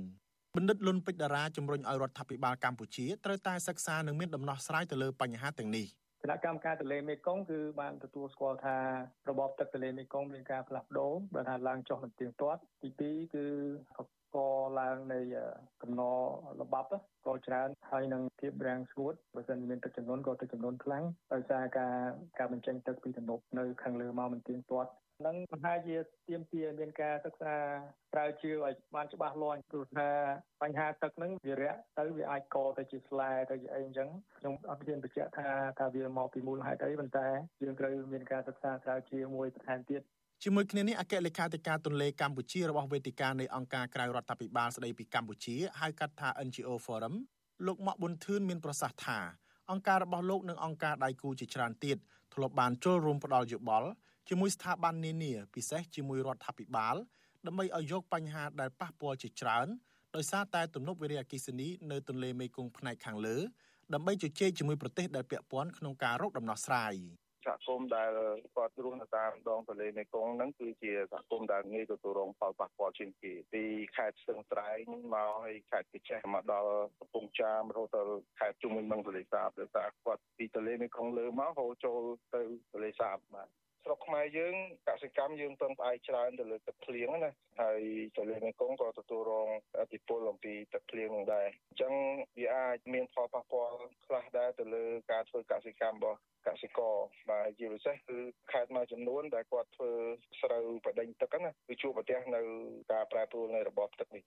បណ្ឌិតលុនពេជ្រតារាជំរុញឲ្យរដ្ឋាភិបាលកម្ពុជាត្រូវតែសិក្សានិងមានដំណោះស្រាយទៅលើបញ្ហាទាំងនេះគណៈកម្មការទន្លេមេគង្គគឺបានទទួលស្គាល់ថារបបទឹកទន្លេមេគង្គមានការផ្លាស់ប្ដូរបើថាឡើងចុះមិនទៀងទាត់ទី2គឺ កឡើងនៃកំណរល្បាប់ក៏ច្រើនហើយនឹងភាពរាំងស្ងួតបើសិនមានទឹកចំនួនក៏ទឹកចំនួនខ្លាំងដោយសារការការបញ្ចេញទឹកពីទំនប់នៅខាងលើមកមិនទៀងទាត់នឹងប្រហែលជាទៀមទាមានការសិក្សាប្រើជឿឲ្យបានច្បាស់លាស់ព្រោះថាបញ្ហាទឹកហ្នឹងវារាក់ទៅវាអាចកទៅជាស្លែទៅជាអីអញ្ចឹងខ្ញុំអត់ហ៊ានបញ្ជាក់ថាថាវាមកពីមូលហេតុអីប៉ុន្តែយើងត្រូវមានការសិក្សាស្រាវជ្រាវមួយបន្ថែមទៀត ជាមួយគ្នានេះអគ្គលេខាធិការទន្លេកម្ពុជារបស់វេទិកានៃអង្គការក្រៅរដ្ឋាភិបាលស្ដីពីកម្ពុជាហៅកាត់ថា NGO Forum លោកម៉ាក់ប៊ុនធឿនមានប្រសាសន៍ថាអង្គការរបស់លោកនិងអង្គការដៃគូជាច្រើនទៀតធ្លាប់បានចូលរួមផ្ដល់យោបល់ជាមួយស្ថាប័ននានាពិសេសជាមួយរដ្ឋាភិបាលដើម្បីឲ្យយកបញ្ហាដែលប៉ះពាល់ជាច្រើនដោយសារតែទំនប់វារីអគ្គិសនីនៅទន្លេមេគង្គផ្នែកខាងលើដើម្បីជជែកជាមួយប្រទេសដែលពាក់ព័ន្ធក្នុងការរកដំណោះស្រាយ សហគមន៍ដែលគាត់រស់នៅតាមដងទន្លេមេគង្គហ្នឹងគឺជាសហគមន៍ដែលងាយទទួលរងផលប៉ះពាល់ជាងគេពីខេត្តស្ទឹងត្រែងមកហើយខេត្តកញ្ចេះមកដល់កំពង់ចាមរហូតដល់ខេត្តជុំវិញបឹងទន្លេសាបដោយសារគាត់ពីទន្លេមេគង្គលើមកហូរចូលទៅទន្លេសាបបាទ ស្រុកខ្មែរយើងកសិកម្មយើងពឹងផ្អែកច្រើនទៅលើទឹកភ្លៀងណាហើយទន្លេមេគង្គក៏ទទួលរងឥទ្ធិពលអំពីទឹកភ្លៀងនោះដែរអញ្ចឹងវាអាចមានផលប៉ះពាល់ខ្លះដែរទៅលើការធ្វើកសិកម្មរបស់កសិករបាទជាពិសេសគឺខេត្តមួយចំនួនដែលគាត់ធ្វើស្រូវបដិញទឹកណាគឺជួបប្រទះនៅការប្រែប្រួលនៃរបបទឹកនេះ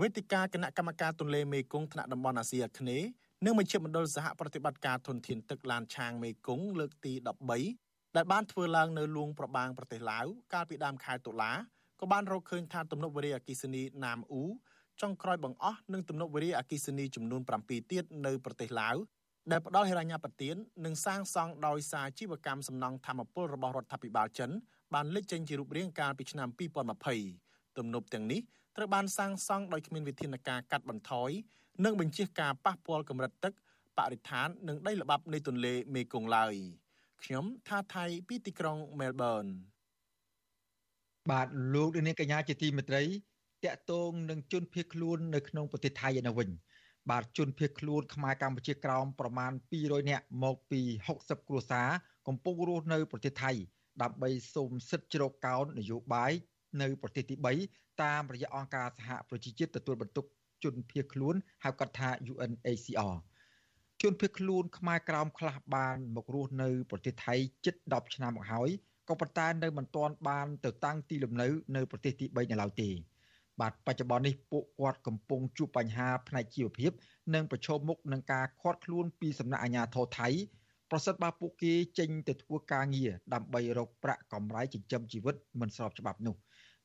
វេទិកាគណៈកម្មការទន្លេមេគង្គថ្នាក់តំបន់អាស៊ីអាគ្នេយ៍និងមជ្ឈមណ្ឌលសហប្រតិបត្តិការធនធានទឹកឡានឆាងមេគង្គលើកទី13 ដែលបានធ្វើឡើងនៅលួងប្របាងប្រទេសឡាវកាលពីដើមខែតុលាក៏បានរកឃើញថាទំនប់វារីអគ្គិសនីណាមអ៊ូចុងក្រោយបង្អស់និងទំនប់វារីអគ្គិសនីចំនួន7ទៀតនៅប្រទេសឡាវដែលផ្ដល់ហិរញ្ញប្បទាននិងសាងសង់ដោយសារជីវកម្មសំណង់ធម្មពលរបស់រដ្ឋាភិបាលចិនបានលេចចេញជារូបរាងកាលពីឆ្នាំ2020ទំនប់ទាំងនេះត្រូវបានសាងសង់ដោយគ្មានវិធានការកាត់បន្ថយនិងបញ្ជាការប៉ះពាល់កម្រិតទឹកបរិស្ថាននិងដីល្បាប់នៃទន្លេមេគង្គឡើយ ខ្ញុំថាថៃពីទីក្រុងមែលប៊នបាទលោកនាងកញ្ញាជាទីមេត្រីតកតងនឹងជនភៀសខ្លួននៅក្នុងប្រទេសថៃឯនោះវិញបាទជនភៀសខ្លួនខ្មែរកម្ពុជាក្រោមប្រមាណ200នាក់មកពី60គ្រួសារកំពុងរស់នៅប្រទេសថៃដើម្បីសូមសិទ្ធិជ្រកកោននយោបាយនៅប្រទេសទី3តាមរយៈអង្គការសហប្រជាជាតិទទួលបន្ទុកជនភៀសខ្លួនហៅកាត់ថា UNHCR ជនភៀសខ្លួនខ្មែរក្រោមខ្លះបាន មករស់នៅ ប្រទេសថៃជិត10ឆ្នាំមកហើយក៏ប៉ុន្តែនៅមិនទាន់បានទៅតាំងទីលំនៅនៅប្រទេសទី3នៅឡើយទេ បាទបច្ចុប្បន្ននេះពួកគាត់កំពុងជួបបញ្ហាផ្នែកជីវភាព និងប្រឈមមុខនឹងការខាត់ខ្លួនពីសំណាក់អាជ្ញាធរថៃប្រសិនបើពួកគេចេញទៅធ្វើការងារដើម្បីរកប្រាក់កម្រៃចិញ្ចឹមជីវិតមិនស្របច្បាប់នោះ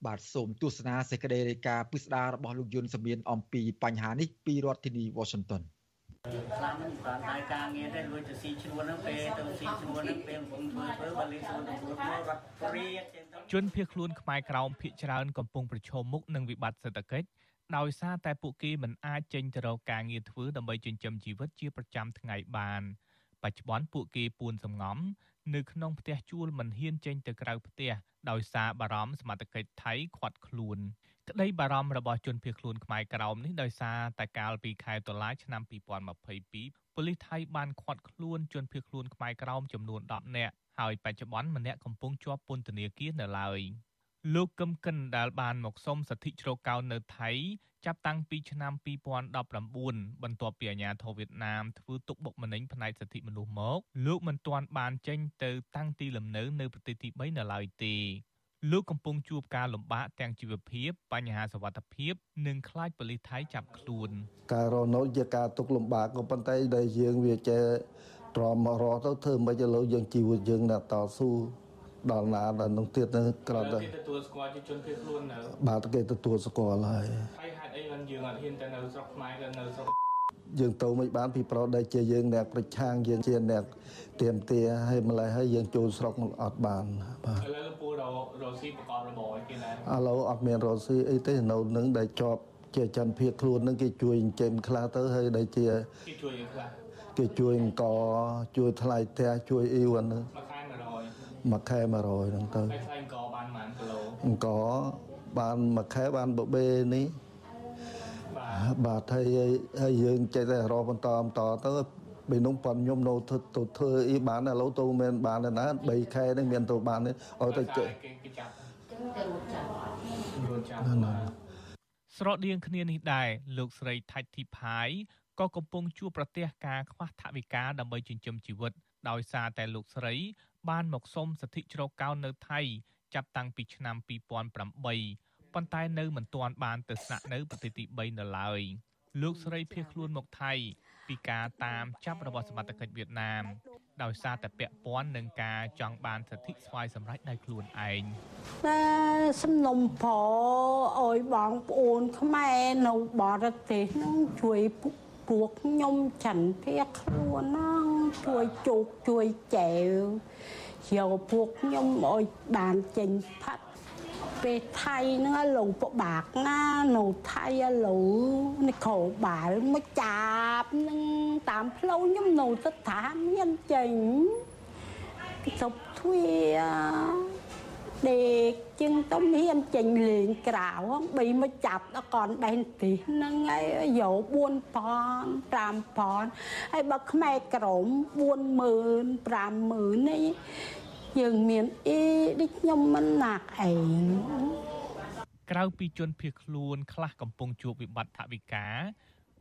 បាទសូមទស្សនាសេចក្តីរាយការណ៍ពិស្ដាររបស់លោកយុនសមៀនអំពីបញ្ហានេះពីរដ្ឋធានី Washington ខ្លាំងមិនបានហើយការងារទេលួចទៅស៊ីឈ្នួលហ្នឹងពេលទៅស៊ីឈ្នួលហ្នឹងពេលកំពុងធ្វើធ្វើបើលេងខ្លួនទៅធ្វើរត់ព្រាតជនភៀសខ្លួនខ្មែរក្រោមភៀសច្រើនកំពុងប្រឈមមុខនឹងវិបត្តិសេដ្ឋកិច្ចដោយសារតែពួកគេមិនអាចចេញទៅរកការងារធ្វើដើម្បីចិញ្ចឹមជីវិតជាប្រចាំថ្ងៃបានបច្ចុប្បន្នពួកគេពួនសំងំនៅក្នុងផ្ទះជួលមិនហ៊ានចេញទៅក្រៅផ្ទះដោយសារបារម្ភសមត្ថកិច្ចថៃខាត់ខ្លួន ក្តីបារម្ភរបស់ជនភៀសខ្លួនខ្មែរក្រោមនេះដោយសារតែកាលពីខែតុលាឆ្នាំ2022ប៉ូលីសថៃបានឃាត់ខ្លួនជនភៀសខ្លួនខ្មែរក្រោមចំនួន10នាក់ហើយបច្ចុប្បន្នម្នាក់កំពុងជាប់ពន្ធនាគារនៅឡើយលោកកឹមកិនដែលបានមកសុំសិទ្ធិជ្រកកោននៅថៃចាប់តាំងពីឆ្នាំ2019បន្ទាប់ពីអាញាធរវៀតណាមធ្វើទុកបុកម្នេញផ្នែកសិទ្ធិមនុស្សមកលោកមិនទាន់បានចេញទៅតាំងទីលំនៅនៅប្រទេសទី3នៅឡើយទេ លោកកំពុងជួបការលំបាកទាំងជីវភាពបញ្ហាសវត្ថភាព និងខ្លាចប៉ូលីសថៃចាប់ខ្លួន ការរស់នៅជាការទុកលំបាកក៏ប៉ុន្តែដែលយើងវាចេះទ្រាំមករស់ទៅធ្វើមិនឥឡូវយើងជីវិតយើងនៅតស៊ូដល់ណាដល់នឹងទៀតនៅក្រៅទៅគេទទួលស្គាល់ជាជនភៀសខ្លួននៅបាទគេទទួលស្គាល់ហើយហើយហេតុអីបានយើងអត់ហ៊ានទៅនៅស្រុកខ្មែរទៅនៅស្រុកយើងទៅមិនបានពីប្រដែលជាយើងអ្នកប្រឆាំងយើងជាអ្នកទៀមទាហើយម្ល៉េះហើយយើងចូលស្រុកមកអត់បានបាទឥឡូវពូ ររស៊ីប្រកបរបរអីគេដែរឥឡូវអត់មានរស៊ីអីទេនៅនឹងដែលជាប់ជាចន្ទភាកខ្លួននឹងគេជួយចិញ្ចឹមខ្លះទៅហើយដែលជាគេជួយខ្លះគេជួយអង្គជួយថ្លៃផ្ទះជួយអីវ៉ាន់មួយខែ100មួយខែ100ហ្នឹងទៅហើយថ្លៃអង្គបានប៉ុន្មានគីឡូអង្គបានមួយខែបានបបេនេះបាទហើយហើយយើងចេះតែរកបន្តបន្តទៅ ពេលនោះប៉ុនខ្ញុំនៅធ្វើទៅធ្វើអីបានឥឡូវទៅមិនបានណា3ខែនេះមានទៅបានឲ្យទៅចេះគេចាប់ទៅរត់ចាប់រត់ចាប់ស្រដៀងគ្នានេះដែរលោកស្រីថាច់ធីផាយក៏កំពុងជួបប្រទះការខ្វះថវិកាដើម្បីចិញ្ចឹមជីវិត ដោយសារតែលោកស្រី បានមកសុំសិទ្ធិជ្រកកោននៅថៃចាប់តាំងពីឆ្នាំ2008ប៉ុន្តែនៅមិនទាន់បានទៅស្នាក់នៅប្រទេសទី3នៅឡើយ លោកស្រីភៀសខ្លួនមកថៃពីការតាមចាប់របស់សមត្ថកិច្ចវៀតណាម ដោយសារតែពាក់ព័ន្ធនឹងការចង់បានសិទ្ធិស្វ័យសម្រេចដោយខ្លួនឯងតែសំណុំប្រអើយបងប្អូនខ្មែរនៅបរទេសនឹងជួយពួកខ្ញុំចន្ទភៀសខ្លួនហ្នឹងជួយជោគជួយចែវយកពួកខ្ញុំឲ្យបានចេញផាត់ ពេលថៃហ្នឹងលោកពិបាកណានៅថៃឥឡូវនេះខោបាលមកចាប់នឹងតាមផ្លូវខ្ញុំនៅទៅថាមានចេញសុបទ្វាដេកជាងទៅមានចេញលេងក្រៅបីមកចាប់ដល់កនដែនទីហ្នឹងហើយយក4000 5000ហើយបើខ្មែរក្រម40000 50000នេះ យើងមានអីដូចខ្ញុំមិនណាក់ឯងក្រៅពីជនភៀសខ្លួនខ្លះកំពុងជួបវិបត្តិថវិកា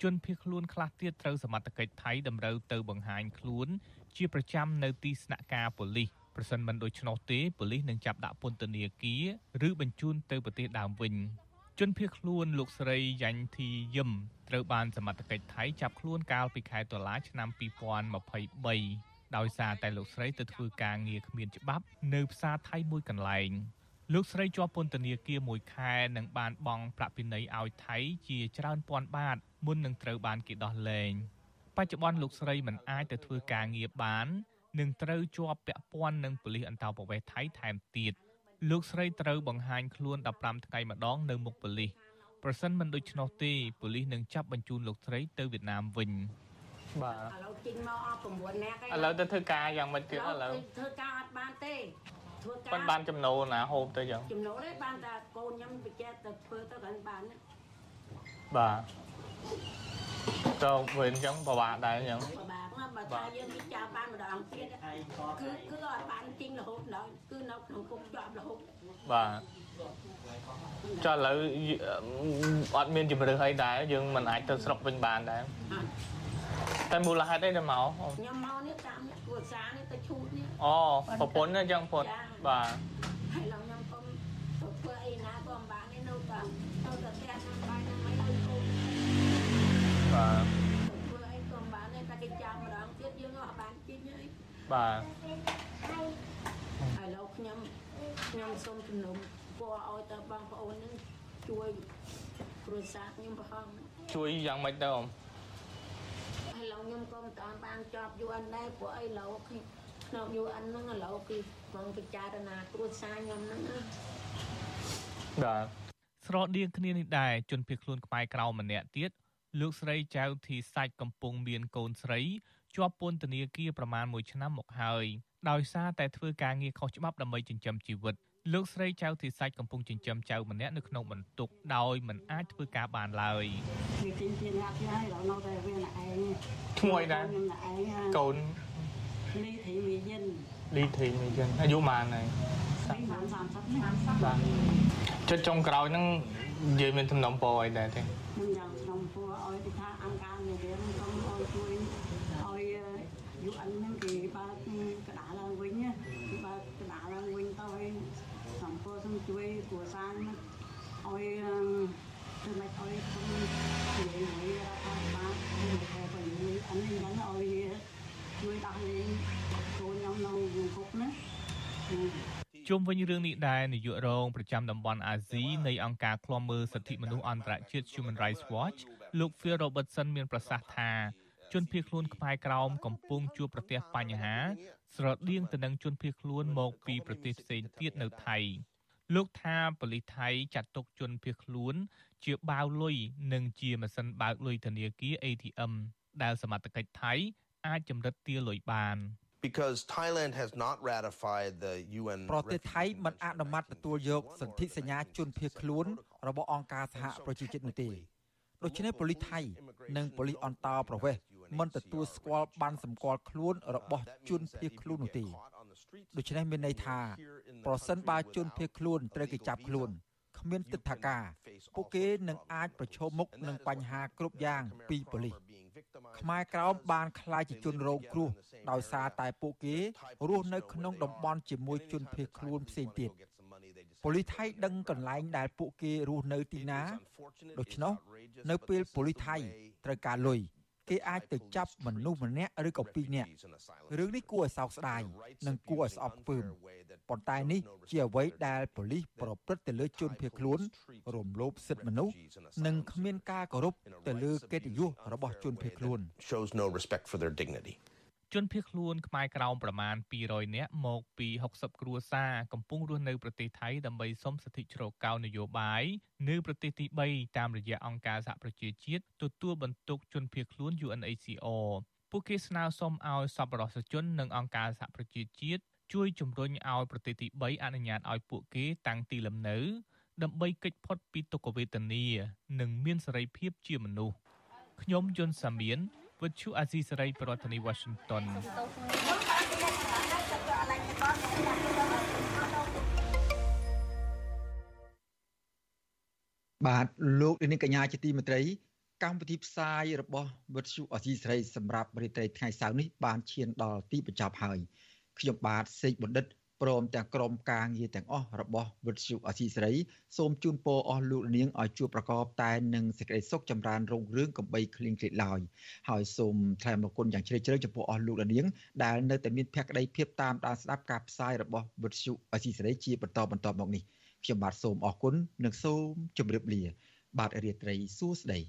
ជនភៀសខ្លួនខ្លះទៀតត្រូវសមត្ថកិច្ចថៃតម្រូវទៅបង្ហាញខ្លួន ជាប្រចាំនៅទីស្នាក់ការប៉ូលីសប្រសិនមិនដូច្នោះទេប៉ូលីសនឹងចាប់ដាក់ពន្ធនាគារឬបញ្ជូនទៅប្រទេសដើមវិញជនភៀសខ្លួនលោកស្រីយ៉ាញ់ធីយឹមត្រូវបានសមត្ថកិច្ចថៃចាប់ខ្លួនកាលពីខែតុលាឆ្នាំ2023 ដោយសារតែលោកស្រីទៅធ្វើការងារគ្មានច្បាប់នៅផ្សារថៃមួយកន្លែងលោកស្រីជាប់ពន្ធនាគារមួយខែនិងបានបង់ប្រាក់ពិន័យឲ្យថៃជាច្រើនពាន់បាតមុននឹងត្រូវបានគេដោះលែងបច្ចុប្បន្នលោកស្រីមិនអាចទៅធ្វើការងារបាននឹងត្រូវជាប់ពាក់ព័ន្ធនឹងប៉ូលីសអន្តោប្រវេសន៍ថៃថែមទៀតលោកស្រីត្រូវបង្ហាញខ្លួន15ថ្ងៃម្ដងនៅមុខប៉ូលីសប្រសិនមិនដូច្នោះទេប៉ូលីសនឹងចាប់បញ្ជូនលោកស្រីទៅវៀតណាមវិញ បាទឥឡូវចេញមកអស់9នាក់ឥឡូវទៅធ្វើការយ៉ាងម៉េចទៀតឥឡូវធ្វើការអត់បានទេធ្វើការបានចំណូលណាហូបទៅចឹងចំណូលទេបានតែកូនខ្ញុំបច្ចេកទៅធ្វើទៅកាន់បានបាទទៅវិញអញ្ចឹងពិបាកដែរអញ្ចឹងពិបាកណាស់បើថាយើងពិចារបានម្ដងទៀតគឺគឺអត់បានទិញរហូតដល់គឺនៅក្នុងគុកជាប់រហូតបាទចុះឥឡូវអត់មានជំរឿនអីដែរយើងមិនអាចទៅស្រុកវិញបានដែរតែ មូលហេតុអីដែលមកខ្ញុំមកនេះតាមអ្នកគ្រួសារនេះទៅឈូតនេះអូប្រពន្ធអញ្ចឹងពុតបាទហើយឡងខ្ញុំកុំទៅធ្វើអីណាក៏មិនបាននេះនៅតាមទៅតែផ្ទះនឹងបាយនឹងមិនឲ្យគូបាទធ្វើអីក៏មិនបានទេតែគេចាំម្ដងទៀតយើងអត់បានជិះអីបាទហើយលោកខ្ញុំខ្ញុំសូមជំនុំពណ៌ឲ្យទៅបងប្អូននឹងជួយគ្រួសារខ្ញុំប្រហងជួយយ៉ាងម៉េចទៅអម ឥឡូវខ្ញុំក៏មិនតាមបានជាប់ UN ដែរព្រោះអីឡូវក្នុង UN ហ្នឹងឥឡូវគេមកពិចារណាគ្រួសារខ្ញុំហ្នឹងណាបាទស្រដៀងគ្នានេះដែរជនភៀសខ្លួនខ្មែរក្រៅម្នាក់ទៀតលោកស្រីចៅធីសាច់កំពុងមានកូនស្រីជាប់ពន្ធនាគារប្រមាណ1ឆ្នាំមកហើយដោយសារតែធ្វើការងារខុសច្បាប់ដើម្បីចិញ្ចឹមជីវិត លោកស្រីចៅធីសាច់កំពុងចិញ្ចឹមចៅម្នាក់នៅក្នុងបន្ទុកដោយមិនអាចធ្វើការបានឡើយគេចិញ្ចឹមអ្នកហើយដល់នៅតែវាឯងឈ្មោះឯណាកូនលីធីមីយិនលីធីមីយិនអាយុប៉ុន្មានហើយ30បាទចិត្តចុងក្រោយហ្នឹងនិយាយមានទំនំពោអីដែរទេខ្ញុំយ៉ាងទំនំពោឲ្យទីថាអង្គការនេះវាខ្ញុំឲ្យជួយឲ្យយូរអិនហ្នឹងគេបើកកដាឡើងវិញគេបើកកដាឡើងវិញទៅឲ្យសំពោសូមជួយគ្រួសារឲ្យធ្វើម៉េចឲ្យខ្ញុំនិយាយមួយរដ្ឋាភិបាលខ្ញុំតែបើនិយាយអានេះហ្នឹងឲ្យជួយដោះលែងកូនខ្ញុំនៅគុកណា ជុំវិញរឿងនេះដែរនាយករងប្រចាំតំបន់អាស៊ីនៃអង្គការឃ្លាំមើលសិទ្ធិមនុស្សអន្តរជាតិ Human Rights Watch លោក Phil Robertson មានប្រសាសន៍ថាជនភៀសខ្លួនខ្មែរក្រោមកំពុងជួបប្រទះបញ្ហា ស្រដៀងទៅនឹងជនភៀសខ្លួនមកពីប្រទេសផ្សេងទៀតនៅថៃលោកថាប៉ូលីសថៃចាត់ទុកជនភៀសខ្លួន ជាបាវលុយនិងជាម៉ាស៊ីនបើកលុយធនាគារ ATM ដែលសមត្ថកិច្ចថៃអាចចម្រិតទារលុយបាន because Thailand has not ratified the UN ប្រទេសថៃមិនអនុម័តទទួលយកសន្ធិសញ្ញាជនភៀសខ្លួនរបស់អង្គការសហប្រជាជាតិនោះទេដូច្នេះប៉ូលីសថៃនិងប៉ូលីសអន្តរប្រវេសន៍មិនទទួលស្គាល់បានសម្គាល់ខ្លួនរបស់ជនភៀសខ្លួននោះទេដូច្នេះមានន័យថាប្រសិនបើជនភៀសខ្លួនត្រូវគេចាប់ខ្លួនគ្មានទិដ្ឋាការពួកគេនឹងអាចប្រឈមមុខនឹងបញ្ហាគ្រប់យ៉ាងពីប៉ូលីស ខ្មែរក្រោមបានខ្លាចជាជនរងគ្រោះដោយសារតែពួកគេរស់នៅក្នុងតំបន់ជាមួយជនភៀសខ្លួនផ្សេងទៀតប៉ូលីសថៃដឹងកន្លែងដែលពួកគេរស់នៅទីណាដូច្នោះនៅពេលប៉ូលីសថៃត្រូវការលុយ គេអាចទៅចាប់មនុស្សម្នាក់ឬក៏ពីរនាក់រឿងនេះគួរឲ្យសោកស្ដាយនិងគួរឲ្យស្អប់ខ្ពើមប៉ុន្តែនេះជាអ្វីដែលប៉ូលីសប្រព្រឹត្តទៅលើជនភៀសខ្លួន រំលោភសិទ្ធិមនុស្សនិងគ្មានការគោរពទៅលើកិត្តិយសរបស់ជនភៀសខ្លួន shows no respect for their dignity ជនភៀសខ្លួនខ្មែរក្រោមប្រមាណ200នាក់មកពី60គ្រួសារកំពុងរស់នៅប្រទេសថៃដើម្បីសុំសិទ្ធិជ្រកកោននយោបាយនៅប្រទេសទី3តាមរយៈអង្គការសហប្រជាជាតិទទួលបន្ទុកជនភៀសខ្លួន UNHCR ពួកគេស្នើសុំឲ្យសប្បុរសជននិងអង្គការសហប្រជាជាតិជួយជំរុញឲ្យប្រទេសទី3អនុញ្ញាតឲ្យពួកគេតាំងទីលំនៅ ដើម្បីគេចផុតពីទុក្ខវេទនា និងមានសេរីភាពជាមនុស្សខ្ញុំយុនសាមៀន វិទ្យុអាស៊ីសេរីប្រធានាធិបតី Washington បាទលោកនាងកញ្ញាជាទីមេត្រី កម្មវិធីផ្សាយរបស់វិទ្យុអាស៊ីសេរីសម្រាប់រាត្រីថ្ងៃសៅរ៍នេះបានឈានដល់ទីបញ្ចប់ហើយខ្ញុំបាទសេកបណ្ឌិត ព្រមទាំងក្រុមការងារទាំងអស់របស់វិទ្យុអសីសេរីសូមជូនពរអស់លោកនាងឲ្យជួបប្រកបតែនឹងសេចក្តីសុខចម្រើនរុងរឿងកំបីគ្លៀងគ្លេតឡើយហើយសូមថ្លែងអរគុណយ៉ាងជ្រាលជ្រៅចំពោះអស់លោកនាងដែលនៅតែមានភក្ដីភាពតាមដានស្ដាប់ការផ្សាយរបស់វិទ្យុអសីសេរីជាបន្តបន្តមកនេះខ្ញុំបាទសូមអរគុណនិងសូមជម្រាបលា បាទរាត្រីសួស្តី